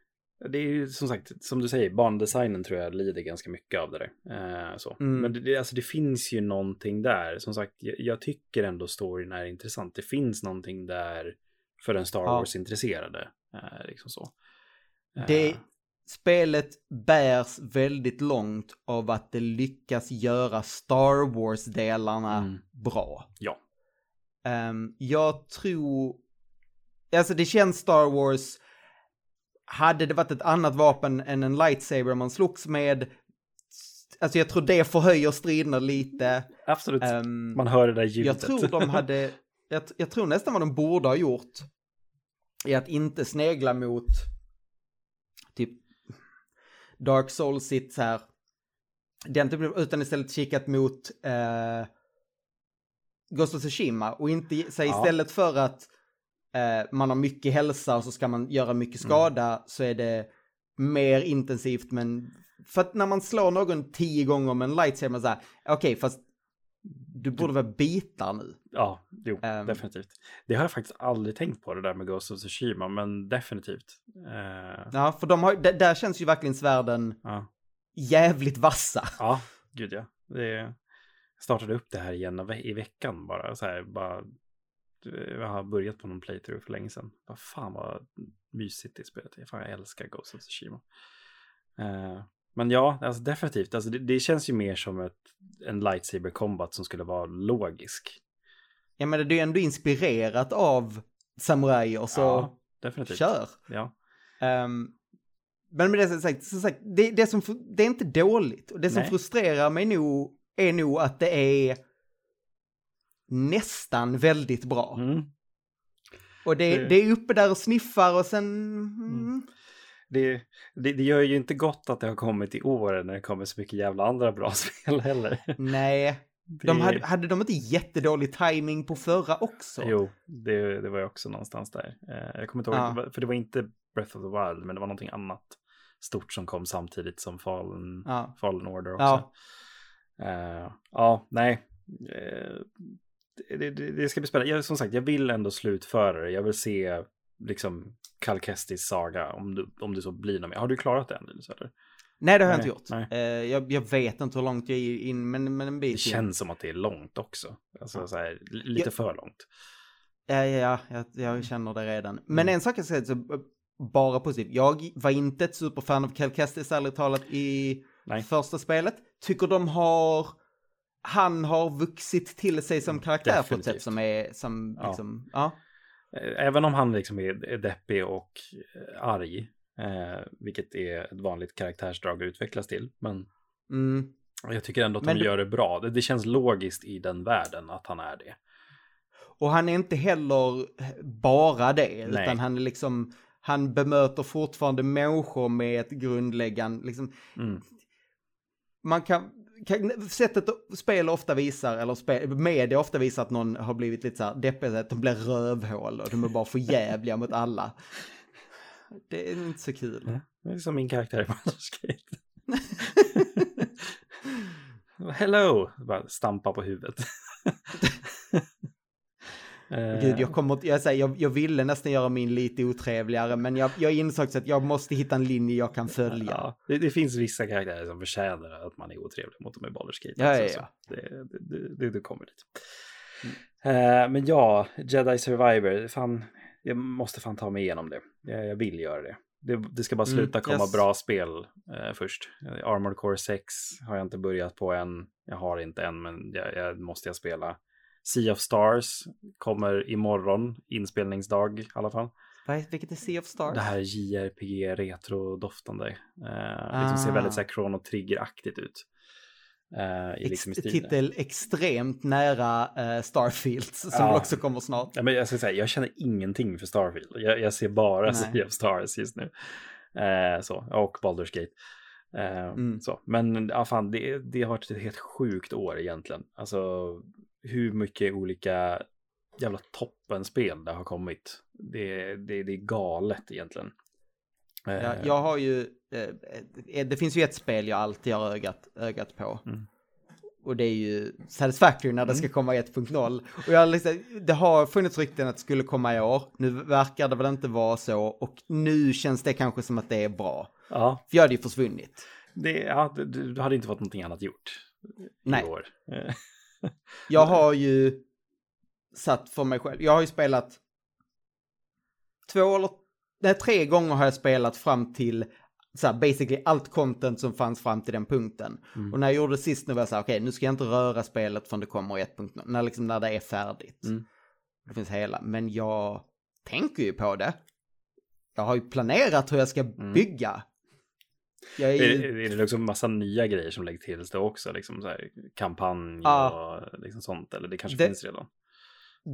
det är ju som sagt, som du säger, bandesignen tror jag lider ganska mycket av det där. Eh, så. Mm. Men det, alltså det finns ju någonting där. Som sagt, jag, jag tycker ändå storyn är intressant. Det finns någonting där för en Star. Wars-intresserade. Eh, liksom så. Eh, Det, spelet bärs väldigt långt av att det lyckas göra Star Wars-delarna Mm. bra. Ja. Ehm, jag tror... Alltså det känns Star Wars... Hade det varit ett annat vapen än en lightsaber man slogs med... Alltså jag tror det förhöjer striderna lite. Absolut. Ehm, Man hör det där ljudet. jag tror de hade... Jag, jag tror nästan vad de borde ha gjort är att inte snegla mot typ Dark Souls sitt så här den typen, utan istället kikat mot eh, Ghost of Tsushima och inte Ja. istället för att eh, man har mycket hälsa och så ska man göra mycket skada så är det mer intensivt men för att när man slår någon tio gånger med en lightsaber man säger okej fast du borde vara bitar nu. Ja, jo, Ehm. definitivt. Det har jag faktiskt aldrig tänkt på det där med Ghost of Tsushima, men definitivt. Eh, Ja, för de har, där känns ju verkligen svärden ja. jävligt vassa. Ja, gud ja. Det jag startade upp det här igen i veckan bara. Så här, bara jag har börjat på någon playthrough för länge sedan. Vad fan vad mysigt det spelet är. Fan, jag älskar Ghost of Tsushima. Eh, men ja, alltså definitivt. Alltså, det, det känns ju mer som ett, en lightsaber combat som skulle vara logisk. Jag menar, det är ju ändå inspirerat av samurajer, så ja, definitivt. kör. Ja, Ehm, men med det sagt, som sagt det, det, som, det är inte dåligt. Och det som Nej. frustrerar mig nog är nog att det är nästan väldigt bra. mm. Och det, Det- det är uppe där och sniffar och sen... Mm. Det, det, det gör ju inte gott att det har kommit i år när det kommer så mycket jävla andra bra *laughs* spel heller. Nej, Det- de hade, hade de inte jättedålig timing på förra också? Jo, det, det var ju också någonstans där. Eh, jag kommer inte ihåg, Ja. för det var inte Breath of the Wild, men det var någonting annat stort som kom samtidigt som Fallen, Ja. Fallen Order också. Ja. Eh, ja, nej. Eh, det, det, det ska bli spännande. Jag, som sagt, jag vill ändå slutföra det. Jag vill se liksom Cal Kestis saga, om du, om det så blir något mer. Har du klarat den? Eller? Nej, det har jag Nej, inte gjort. Eh, jag, jag vet inte hur långt jag är in, men, men en bit Det in. känns som att det är långt också. Alltså Ja. så här, li- lite Ja. för långt. Ja, ja, ja, jag, jag känner det redan. Men Mm. en sak jag säga, så, eh, bara positivt. Jag var inte ett superfan av Cal Kestis, ärligt talat, i Nej. första spelet. Tycker de har... Han har vuxit till sig som karaktär på ett Definitivt. sätt som är, som Ja. liksom, ja. Eh, Även om han liksom är, är deppig och eh, arg. Eh, vilket är ett vanligt karaktärsdrag att utvecklas till. Men Mm. jag tycker ändå att Men de gör det bra. Det, det känns logiskt i den världen att han är det. Och han är inte heller bara det, Nej. utan han är liksom, han bemöter fortfarande människor med ett grundläggande, liksom, Mm. Man kan, kan sättet spel ofta visar, eller spel, media ofta visar att någon har blivit lite så här deppig, att de blir rövhål och de är bara för jävliga mot alla. Det är inte så kul. Det är som min karaktär i Baldur's Gate. *laughs* Hello! Bara stampa på huvudet. *laughs* Eh, Gud, jag kommer inte- jag, säger, jag, jag ville nästan göra min lite otrevligare, men jag, jag insåg att jag måste hitta en linje jag kan följa. Ja, det, det finns vissa karaktärer som förtjänar att man är otrevlig mot dem i Baldur's Gate. Ja, ja, ja. Det, det, det, kommer dit. Eh, men ja, Jedi Survivor, fan, jag måste fan ta mig igenom det. Jag, jag vill göra det. det. Det ska bara Mm, sluta komma yes. bra spel eh, först. Armored Core 6 har jag inte börjat på än. Jag har inte än, men jag, jag måste jag spela. Sea of Stars kommer imorgon, inspelningsdag i alla fall. Vad Vilket är Sea of Stars? Det här JRPG retro-doftande. Eh, liksom ser Ah. väldigt så här Chrono Trigger-aktigt ut. Eh, i, liksom titel extremt nära uh, Starfields som Ja. också kommer snart. Ja, men jag ska säga, jag känner ingenting för Starfield. Jag, jag ser bara Nej. Sea of Stars just nu. Eh, så, och Baldur's Gate. Eh, Mm. så. Men ja, fan, det, det har varit ett helt sjukt år egentligen. Alltså hur mycket olika jävla toppenspel det har kommit. Det, det, det är galet egentligen. Eh, Ja, jag har ju, eh, det finns ju ett spel jag alltid har ögat, ögat på. Mm. Och det är ju Satisfactory när det ska komma i 1.0. Och jag liksom, det har funnits rykten att det skulle komma i år. Nu verkar det väl inte vara så. Och nu känns det kanske som att det är bra. Ja, För jag hade ju försvunnit. det, ja du, du hade inte fått någonting annat gjort i Nej. år. Jag har ju satt för mig själv. Jag har ju spelat två eller nej, tre gånger har jag spelat fram till så här, basically allt content som fanns fram till den punkten. Mm. Och när jag gjorde det sist nu var jag så här, okej nu ska jag inte röra spelet förrän det kommer i 1.0. När, liksom, när det är färdigt. Mm. Det finns hela. Men jag tänker ju på det. Jag har ju planerat hur jag ska Mm. bygga. Jag är Är, ju... är det liksom massa nya grejer som läggs till det också? Liksom så här, kampanj Ja. och liksom sånt? Eller det kanske Det- finns redan?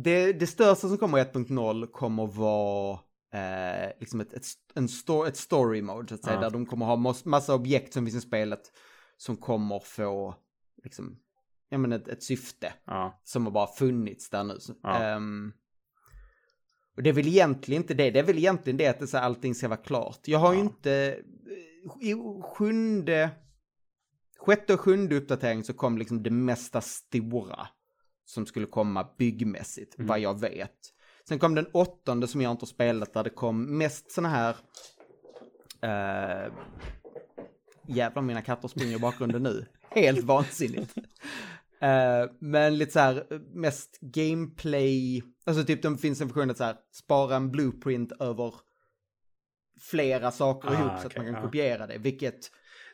Det, det största som kommer i 1.0 kommer vara eh, liksom ett, ett, en sto, ett story mode, så att säga, Ja. där de kommer ha massa objekt som finns i spelet som kommer få liksom, ja men ett, ett syfte Ja, som har bara funnits där nu. Ja. ehm, och det är väl egentligen inte det, det är väl egentligen det att det, så här, allting ska vara klart. Jag har ju inte, i sjunde, sjätte och sjunde uppdatering så kom liksom det mesta stora som skulle komma byggmässigt, Mm. vad jag vet. Sen kom den åttonde som jag inte har spelat där det kom mest såna här, uh, jävlar mina katter springer i bakgrunden nu, *laughs* helt vansinnigt. Eh, men lite så här, mest gameplay, alltså typ det finns en funktion att så här, spara en blueprint över flera saker Ah, ihop så att man kan ja. kopiera det, vilket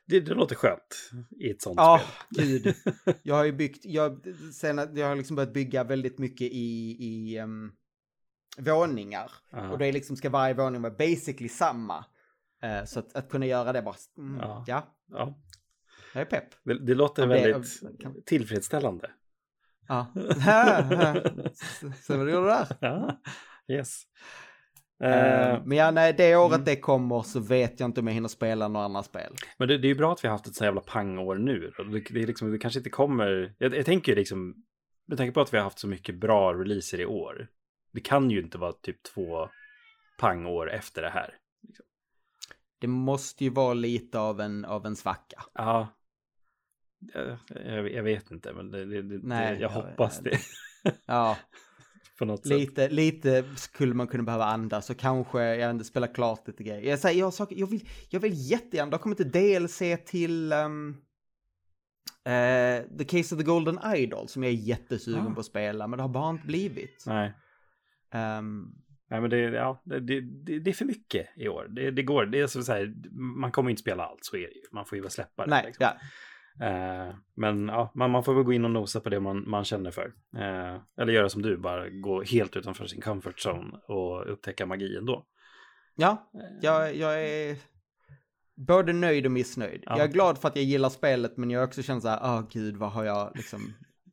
det, det låter skönt i ett sånt Ja, spel. gud. *laughs* Jag har ju byggt, jag, sen, jag har liksom börjat bygga väldigt mycket i, i um, våningar. Ja. Och det är liksom, ska varje våning vara basically samma. Eh, så att, att kunna göra det bara, mm, Ja. ja. Ja, jag är pepp. det, det låter det- väldigt kan- tillfredsställande. Ja. *laughs* *laughs* Se vad du gjorde där. Ja, yes. Eh, men ja, nej, det året mm. det kommer så vet jag inte om jag hinner spela några andra spel. men det, det är ju bra att vi har haft ett så jävla pangår nu. Det, det, är liksom, det kanske inte kommer... Jag, jag tänker ju liksom... Med tanke på att vi har haft så mycket bra releaser i år. Det kan ju inte vara typ två pangår efter det här. Det måste ju vara lite av en, av en svacka. Ja. Jag, jag, vet inte, men det, det, Nej, jag jag- hoppas det. Ja, *laughs* på något sätt. Lite, lite skulle man kunna behöva andas och kanske, jag vet inte, spela klart lite grejer. Jag, säger, jag, saker, jag, vill, jag vill jättegärna, det har kommit ett DLC till um, eh, The Case of the Golden Idol som jag är jättesugen Ah. på att spela, men det har bara inte blivit. Nej. Ehm, Nej, men det, ja, det, det, det är för mycket i år. Det, det går, det är så, så här, man kommer inte spela allt, så är det ju. Man får ju bara släppa det. nej, liksom. ja. Eh, men ja, man, man får väl gå in och nosa på det man, man känner för. Eh, eller göra som du, bara gå helt utanför sin comfort zone och upptäcka magi ändå. Ja, jag, jag är både nöjd och missnöjd. Ja. Jag är glad för att jag gillar spelet, men jag har också känt så här, åh gud, vad har jag liksom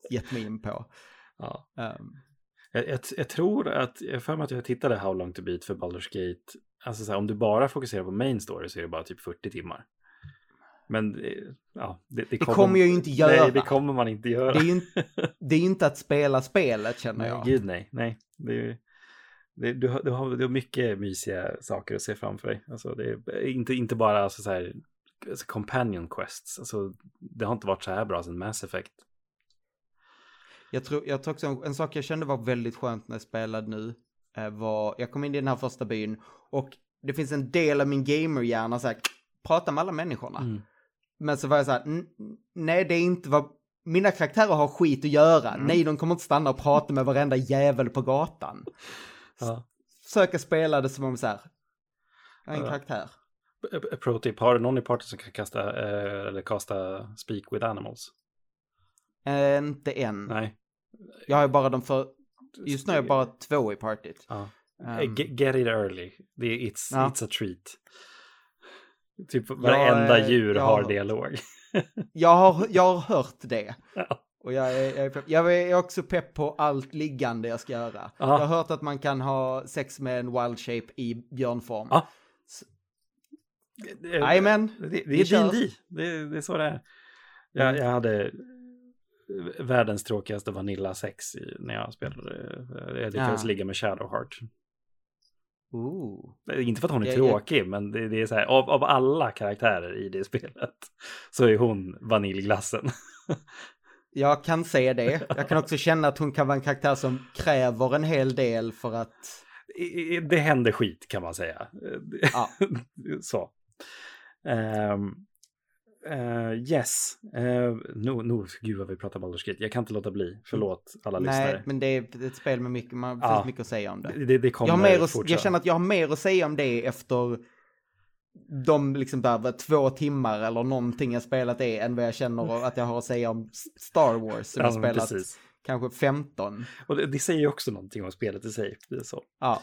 gett mig in på? Ja. Um, Jag, jag, jag tror att, jag för mig att jag tittade How long to beat för Baldur's Gate. Alltså så här, om du bara fokuserar på main story så är det bara typ 40 timmar. Men eh, ja, det, det kommer jag ju inte göra. Nej, det kommer man inte göra. Det är ju inte, *laughs* det är inte att spela spelet känner Nej, jag. gud nej. nej. Det är, det, du, har, du, har, du har mycket mysiga saker att se framför dig. Alltså, det är inte, inte bara alltså, så här, alltså, companion quests. Alltså, det har inte varit så här bra sedan Mass Effect. Jag tror, jag tror också en, en sak jag kände var väldigt skönt när jag spelade nu. Eh, var, jag kom in i den här första byn och det finns en del av min gamerhjärna så här, prata med alla människorna. Mm. Men så var jag så här, "N- nej det är inte vad, mina karaktärer har skit att göra. Mm. Nej, de kommer inte stanna och prata med varenda jävel på gatan. Ja. Försöka spela det som om så här, en Ja. karaktär. A- a Pro tip, har du någon i party som kan kasta, eh, eller kasta Speak with Animals? Eh, inte än. Nej. Jag har ju bara de för, just nu har jag bara två i partyt. Ja. Eh, Get, it early. It's, Ja. it's a treat. Typ varenda eh, djur jag- har dialog. *laughs* Jag har, jag har hört det. Ja. Och jag är, jag, är jag är också pepp på allt liggande jag ska göra. Jag har hört att man kan ha sex med en wild shape i björnform. Ja. Jajamän, Det, det vi är. D&D. Det, det är så det är. Jag, Mm. jag hade världens tråkigaste Vanilla sex i, när jag spelade. Jag lyckades Ja. ligga med Shadowheart. Ooh. Inte för att hon är Jag- jag- tråkig, men det, det är så här, av, av alla karaktärer i det *laughs* spelet så är hon vaniljglassen. *laughs* Jag kan se det. Jag kan också känna att hon kan vara en karaktär som kräver en hel del för att... Det händer skit kan man säga. Ja. *laughs* så. Ehm, eh, yes. Uh, no, no, gud vad vi pratar Baldur's Gate. Jag kan inte låta bli. Förlåt alla Nej, lyssnare. men det är ett spel med mycket, man, det Ja. finns mycket att säga om det. Det, det kommer Jag, har mer att, jag känner att jag har mer att säga om det efter de liksom där två timmar eller någonting jag spelat är än vad jag känner att jag har att säga om Star Wars som Ja, jag spelat precis. kanske 15. Och det, det säger ju också någonting om spelet i sig. Det är så. Ja,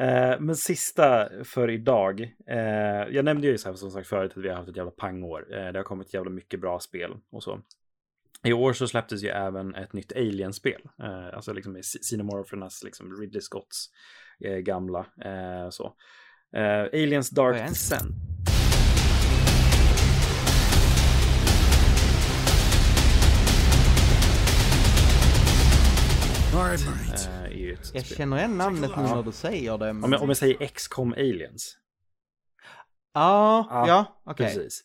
Eh, men sista för idag. Eh, jag nämnde ju så här, som sagt förut att vi har haft ett jävla pangår. Eh, det har kommit jävla mycket bra spel och så. I år så släpptes ju även ett nytt Alien-spel. Eh, alltså liksom med C- Xenomorphernas, liksom Ridley Scotts eh, gamla. Så. Aliens Dark Descent. Eh, är ju ett jag spel. känner igen namnet nu när du säger det. Men... Om jag, om jag säger XCOM Aliens. Ja, Ja, ja, okej. Precis.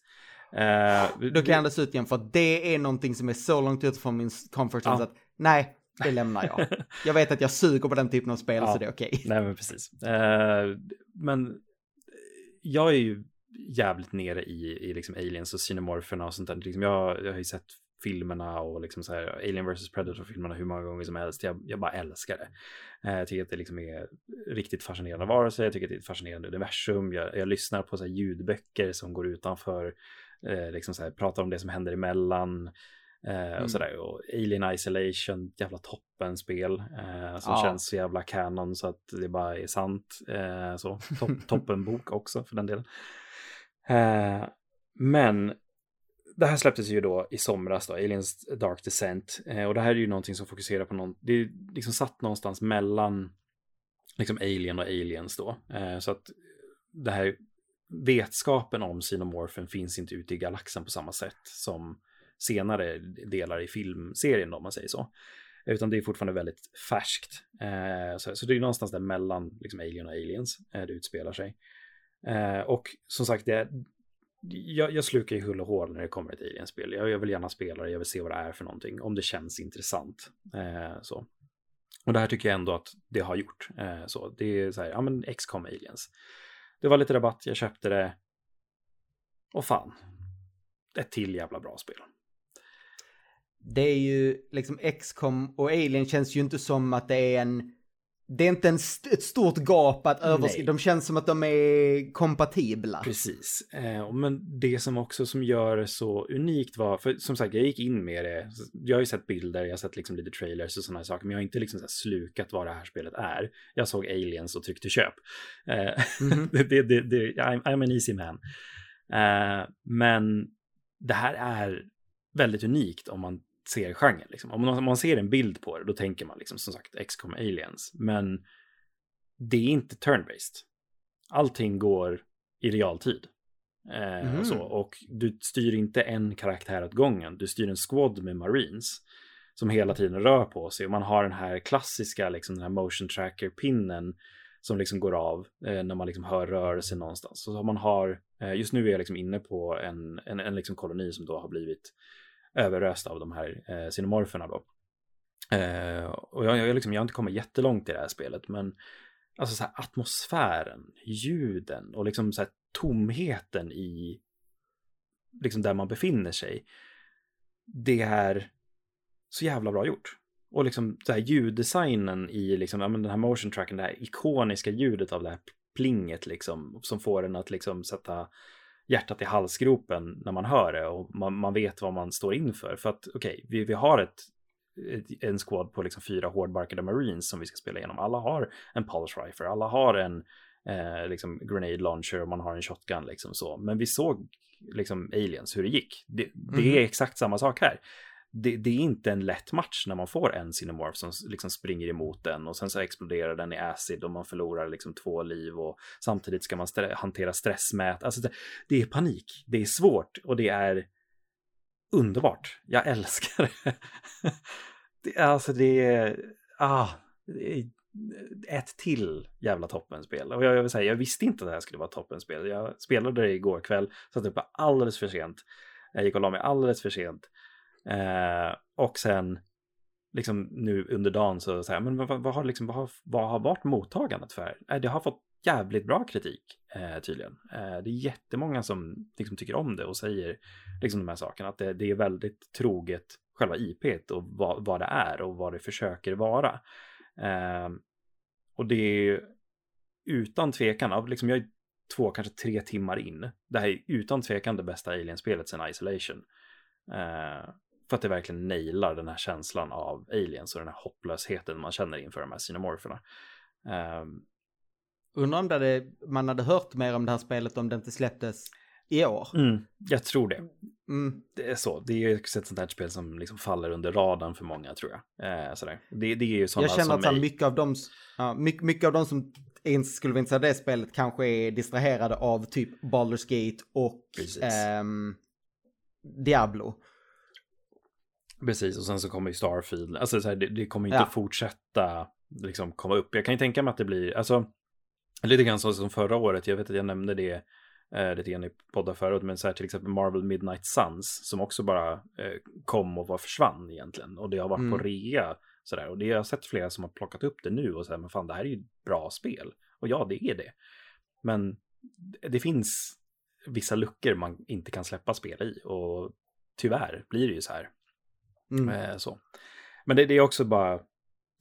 Eh, Då kan jag andas ut igen för att det är någonting som är så långt ut från min comfort zone Ja. så att nej, det lämnar jag. *laughs* Jag vet att jag suger på den typen av spel Ja. så det är okej. Nej, men precis. Eh, men jag är ju jävligt nere i, i liksom aliens och xenomorferna och sånt där. Liksom jag, jag har ju sett filmerna och liksom så här Alien vs Predator-filmerna hur många gånger som helst. Jag, jag bara älskar det. Eh, jag tycker att det liksom är riktigt fascinerande varelser. Jag tycker att det är ett fascinerande universum. Jag, jag lyssnar på så här ljudböcker som går utanför, eh, liksom så här, pratar om det som händer emellan. Eh, Mm. och sådär. Och Alien Isolation, jävla toppenspel. Eh, som Ja. känns så jävla kanon så att det bara är sant. Eh, så. Top, *laughs* toppenbok också för den delen. Eh, men det här släpptes ju då i somras då, Aliens Dark Descent. Eh, och det här är ju någonting som fokuserar på någon, det är liksom satt någonstans mellan liksom Alien och Aliens då. Eh, så att det här vetskapen om Xenomorphen finns inte ute i galaxen på samma sätt som senare delar i filmserien då, om man säger så. Utan det är fortfarande väldigt färskt. Eh, så, så det är någonstans där mellan liksom, Alien och Aliens eh, det utspelar sig. Eh, och som sagt, det, jag, jag slukar ju hull och hål när det kommer ett Alien-spel. Jag, jag vill gärna spela det, jag vill se vad det är för någonting, om det känns intressant. Eh, så. Och det här tycker jag ändå att det har gjort. Eh, så. Det är så här, ja men X-com Aliens. Det var lite rabatt, jag köpte det. Och fan, ett till jävla bra spel. Det är ju liksom X-com och Alien känns ju inte som att det är en det är inte en st ett stort gap att överskrida. De känns som att de är kompatibla. Precis. Eh, men det som också som gör det så unikt var, för som sagt, jag gick in med det. Jag har ju sett bilder, jag har sett liksom lite trailers och sådana saker, men jag har inte liksom så slukat vad det här spelet är. Jag såg aliens och tryckte köp. Eh, mm -hmm. *laughs* det, det, det, I'm, I'm an easy man. Eh, men det här är väldigt unikt om man ser genren. Liksom. Om, man, om man ser en bild på det, då tänker man liksom som sagt XCOM Aliens. Men det är inte turn-based. Allting går i realtid. Eh, mm. och, så. och du styr inte en karaktär åt gången, du styr en squad med marines som hela tiden rör på sig och man har den här klassiska, liksom den här motion tracker-pinnen som liksom går av eh, när man liksom hör rörelse någonstans. Så man har, eh, just nu är jag liksom inne på en, en, en liksom koloni som då har blivit överöst av de här eh, sinomorferna då. Eh, och jag, jag, liksom, jag har inte kommit jättelångt i det här spelet, men alltså så här, atmosfären, ljuden och liksom så här, tomheten i liksom där man befinner sig. Det är så jävla bra gjort. Och liksom så här ljuddesignen i liksom, ja, men den här motion tracken, det här ikoniska ljudet av det här plinget liksom, som får den att liksom sätta hjärtat i halsgropen när man hör det och man, man vet vad man står inför. För att okej, okay, vi, vi har ett, ett, en squad på liksom fyra hårdbarkade marines som vi ska spela igenom. Alla har en pulse rifle, alla har en eh, liksom grenade launcher och man har en shotgun liksom så. Men vi såg liksom aliens hur det gick. Det, det mm. är exakt samma sak här det, det, är inte en lätt match när man får en Cinemorph som liksom springer emot den och sen så exploderar den i acid och man förlorar liksom två liv och samtidigt ska man st hantera stressmät. Alltså det, det, är panik, det är svårt och det är underbart. Jag älskar det. *laughs* det alltså det är, ah, det är ett till jävla toppenspel. Och jag, jag vill säga, jag visste inte att det här skulle vara toppenspel. Jag spelade det igår kväll, satt uppe alldeles för sent. Jag gick och la mig alldeles för sent. Eh, och sen liksom nu under dagen så säger men vad, vad, har liksom, vad, har, vad har varit mottagandet för? Eh, det har fått jävligt bra kritik eh, tydligen. Eh, det är jättemånga som liksom tycker om det och säger liksom de här sakerna. Att det, det är väldigt troget själva IP och vad, vad, det är och vad det försöker vara. Eh, och det är utan tvekan, av liksom jag är två, kanske tre timmar in. Det här är utan tvekan det bästa Alien-spelet sedan Isolation. Ehm, för att det verkligen nailar den här känslan av aliens och den här hopplösheten man känner inför de här sinomorferna. Um, Undrar om det, man hade hört mer om det här spelet om det inte släpptes i år. Mm, jag tror det. Mm. Det är så. Det är ju ett sånt här spel som liksom faller under radarn för många tror jag. Eh, sådär. Det, det är ju sådana Jag känner som att mycket av dem, ja, mycket, mycket av dem som ens skulle vilja säga det spelet kanske är distraherade av typ Baldur's Gate och ehm, Diablo. Precis, och sen så kommer ju Starfield. Alltså så här, det, det, kommer inte ja. fortsätta liksom komma upp. Jag kan ju tänka mig att det blir, alltså lite grann så som förra året. Jag vet att jag nämnde det eh, lite grann i poddar förut, men så här till exempel Marvel Midnight Suns som också bara eh, kom och var försvann egentligen. Och det har varit mm. på rea sådär. Och det jag har sett flera som har plockat upp det nu och säger men fan det här är ju ett bra spel. Och ja, det är det. Men det finns vissa luckor man inte kan släppa spel i och tyvärr blir det ju så här. Mm. Eh, så. Men det, det, är också bara,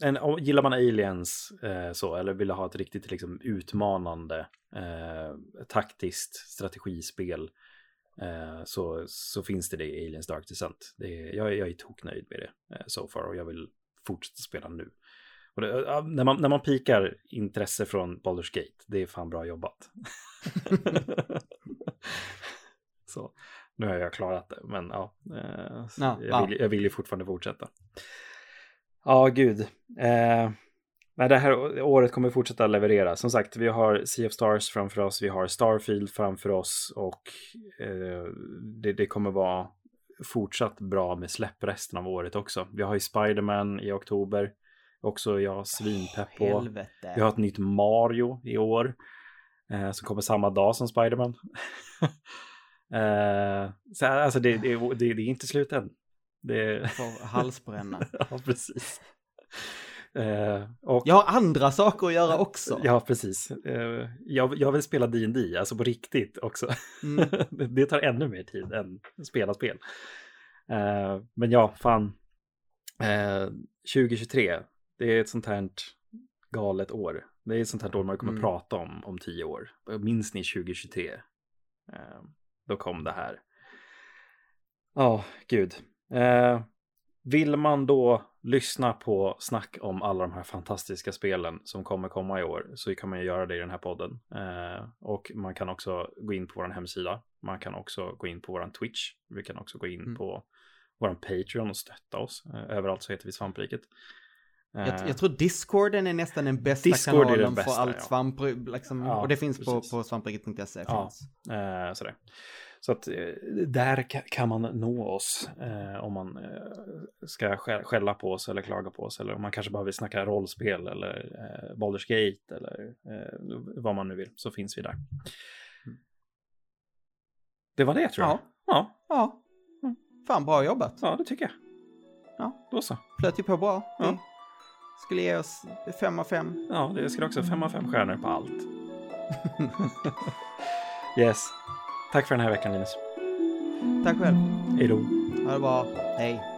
en, gillar man aliens eh, så, eller vill ha ett riktigt liksom, utmanande eh, taktiskt strategispel eh, så, så finns det det i Aliens Dark Descent. Det är, jag, jag är toknöjd med det eh, so far och jag vill fortsätta spela nu. Det, när, man, när man pikar intresse från Baldur's Gate, det är fan bra jobbat. *laughs* *laughs* så nu har jag klarat det, men ja, eh, ja, jag, vill, jag vill ju fortfarande fortsätta. Ja, gud. Eh, men det här året kommer fortsätta leverera. Som sagt, vi har Sea of Stars framför oss, vi har Starfield framför oss och eh, det, det, kommer vara fortsatt bra med släpp resten av året också. Vi har ju Spiderman i oktober, också jag svinpepp på. Helvete. Vi har ett nytt Mario i år eh, som kommer samma dag som Spiderman. *laughs* Uh, så alltså det, det, det, det, är inte slut än. Det... Får halsbränna. *laughs* ja, precis. Uh, och... Jag har andra saker att göra också. Ja, precis. Uh, jag, jag vill spela D&D, alltså på riktigt också. Mm. *laughs* det tar ännu mer tid än spela spel. Uh, men ja, fan. 2023, det är ett sånt här galet år. Det är ett sånt här år man kommer Mm. prata om om tio år. Minns ni 2023? Då kom det här. Ja, gud. Eh, vill man då lyssna på snack om alla de här fantastiska spelen som kommer komma i år så kan man ju göra det i den här podden. Eh, och man kan också gå in på vår hemsida. Man kan också gå in på vår Twitch. Vi kan också gå in Mm. på vår Patreon och stötta oss. Eh, överallt så heter vi Svampriket. Eh, Jag, jag tror Discorden är nästan den bästa Discord är den kanalen bästa, för allt ja. svamp, liksom, Ja, och det finns på, precis. på svampriket.se. Ja. Eh, sådär. Så att eh, där ka- kan man nå oss eh, om man eh, ska skä- skälla på oss eller klaga på oss eller om man kanske bara vill snacka rollspel eller eh, Baldur's Gate eller eh, vad man nu vill så finns vi där. Det var det tror jag. Ja. Ja, Ja. Mm. Fan, bra jobbat. ja det tycker jag. Ja. Då så. Flöt ju på bra. Ja. Skulle ge oss fem av fem. Ja, det skulle också fem av fem stjärnor på allt. *laughs* yes. Tack för den här veckan Linus. Tack själv. Hej då. Ha det bra. Hej.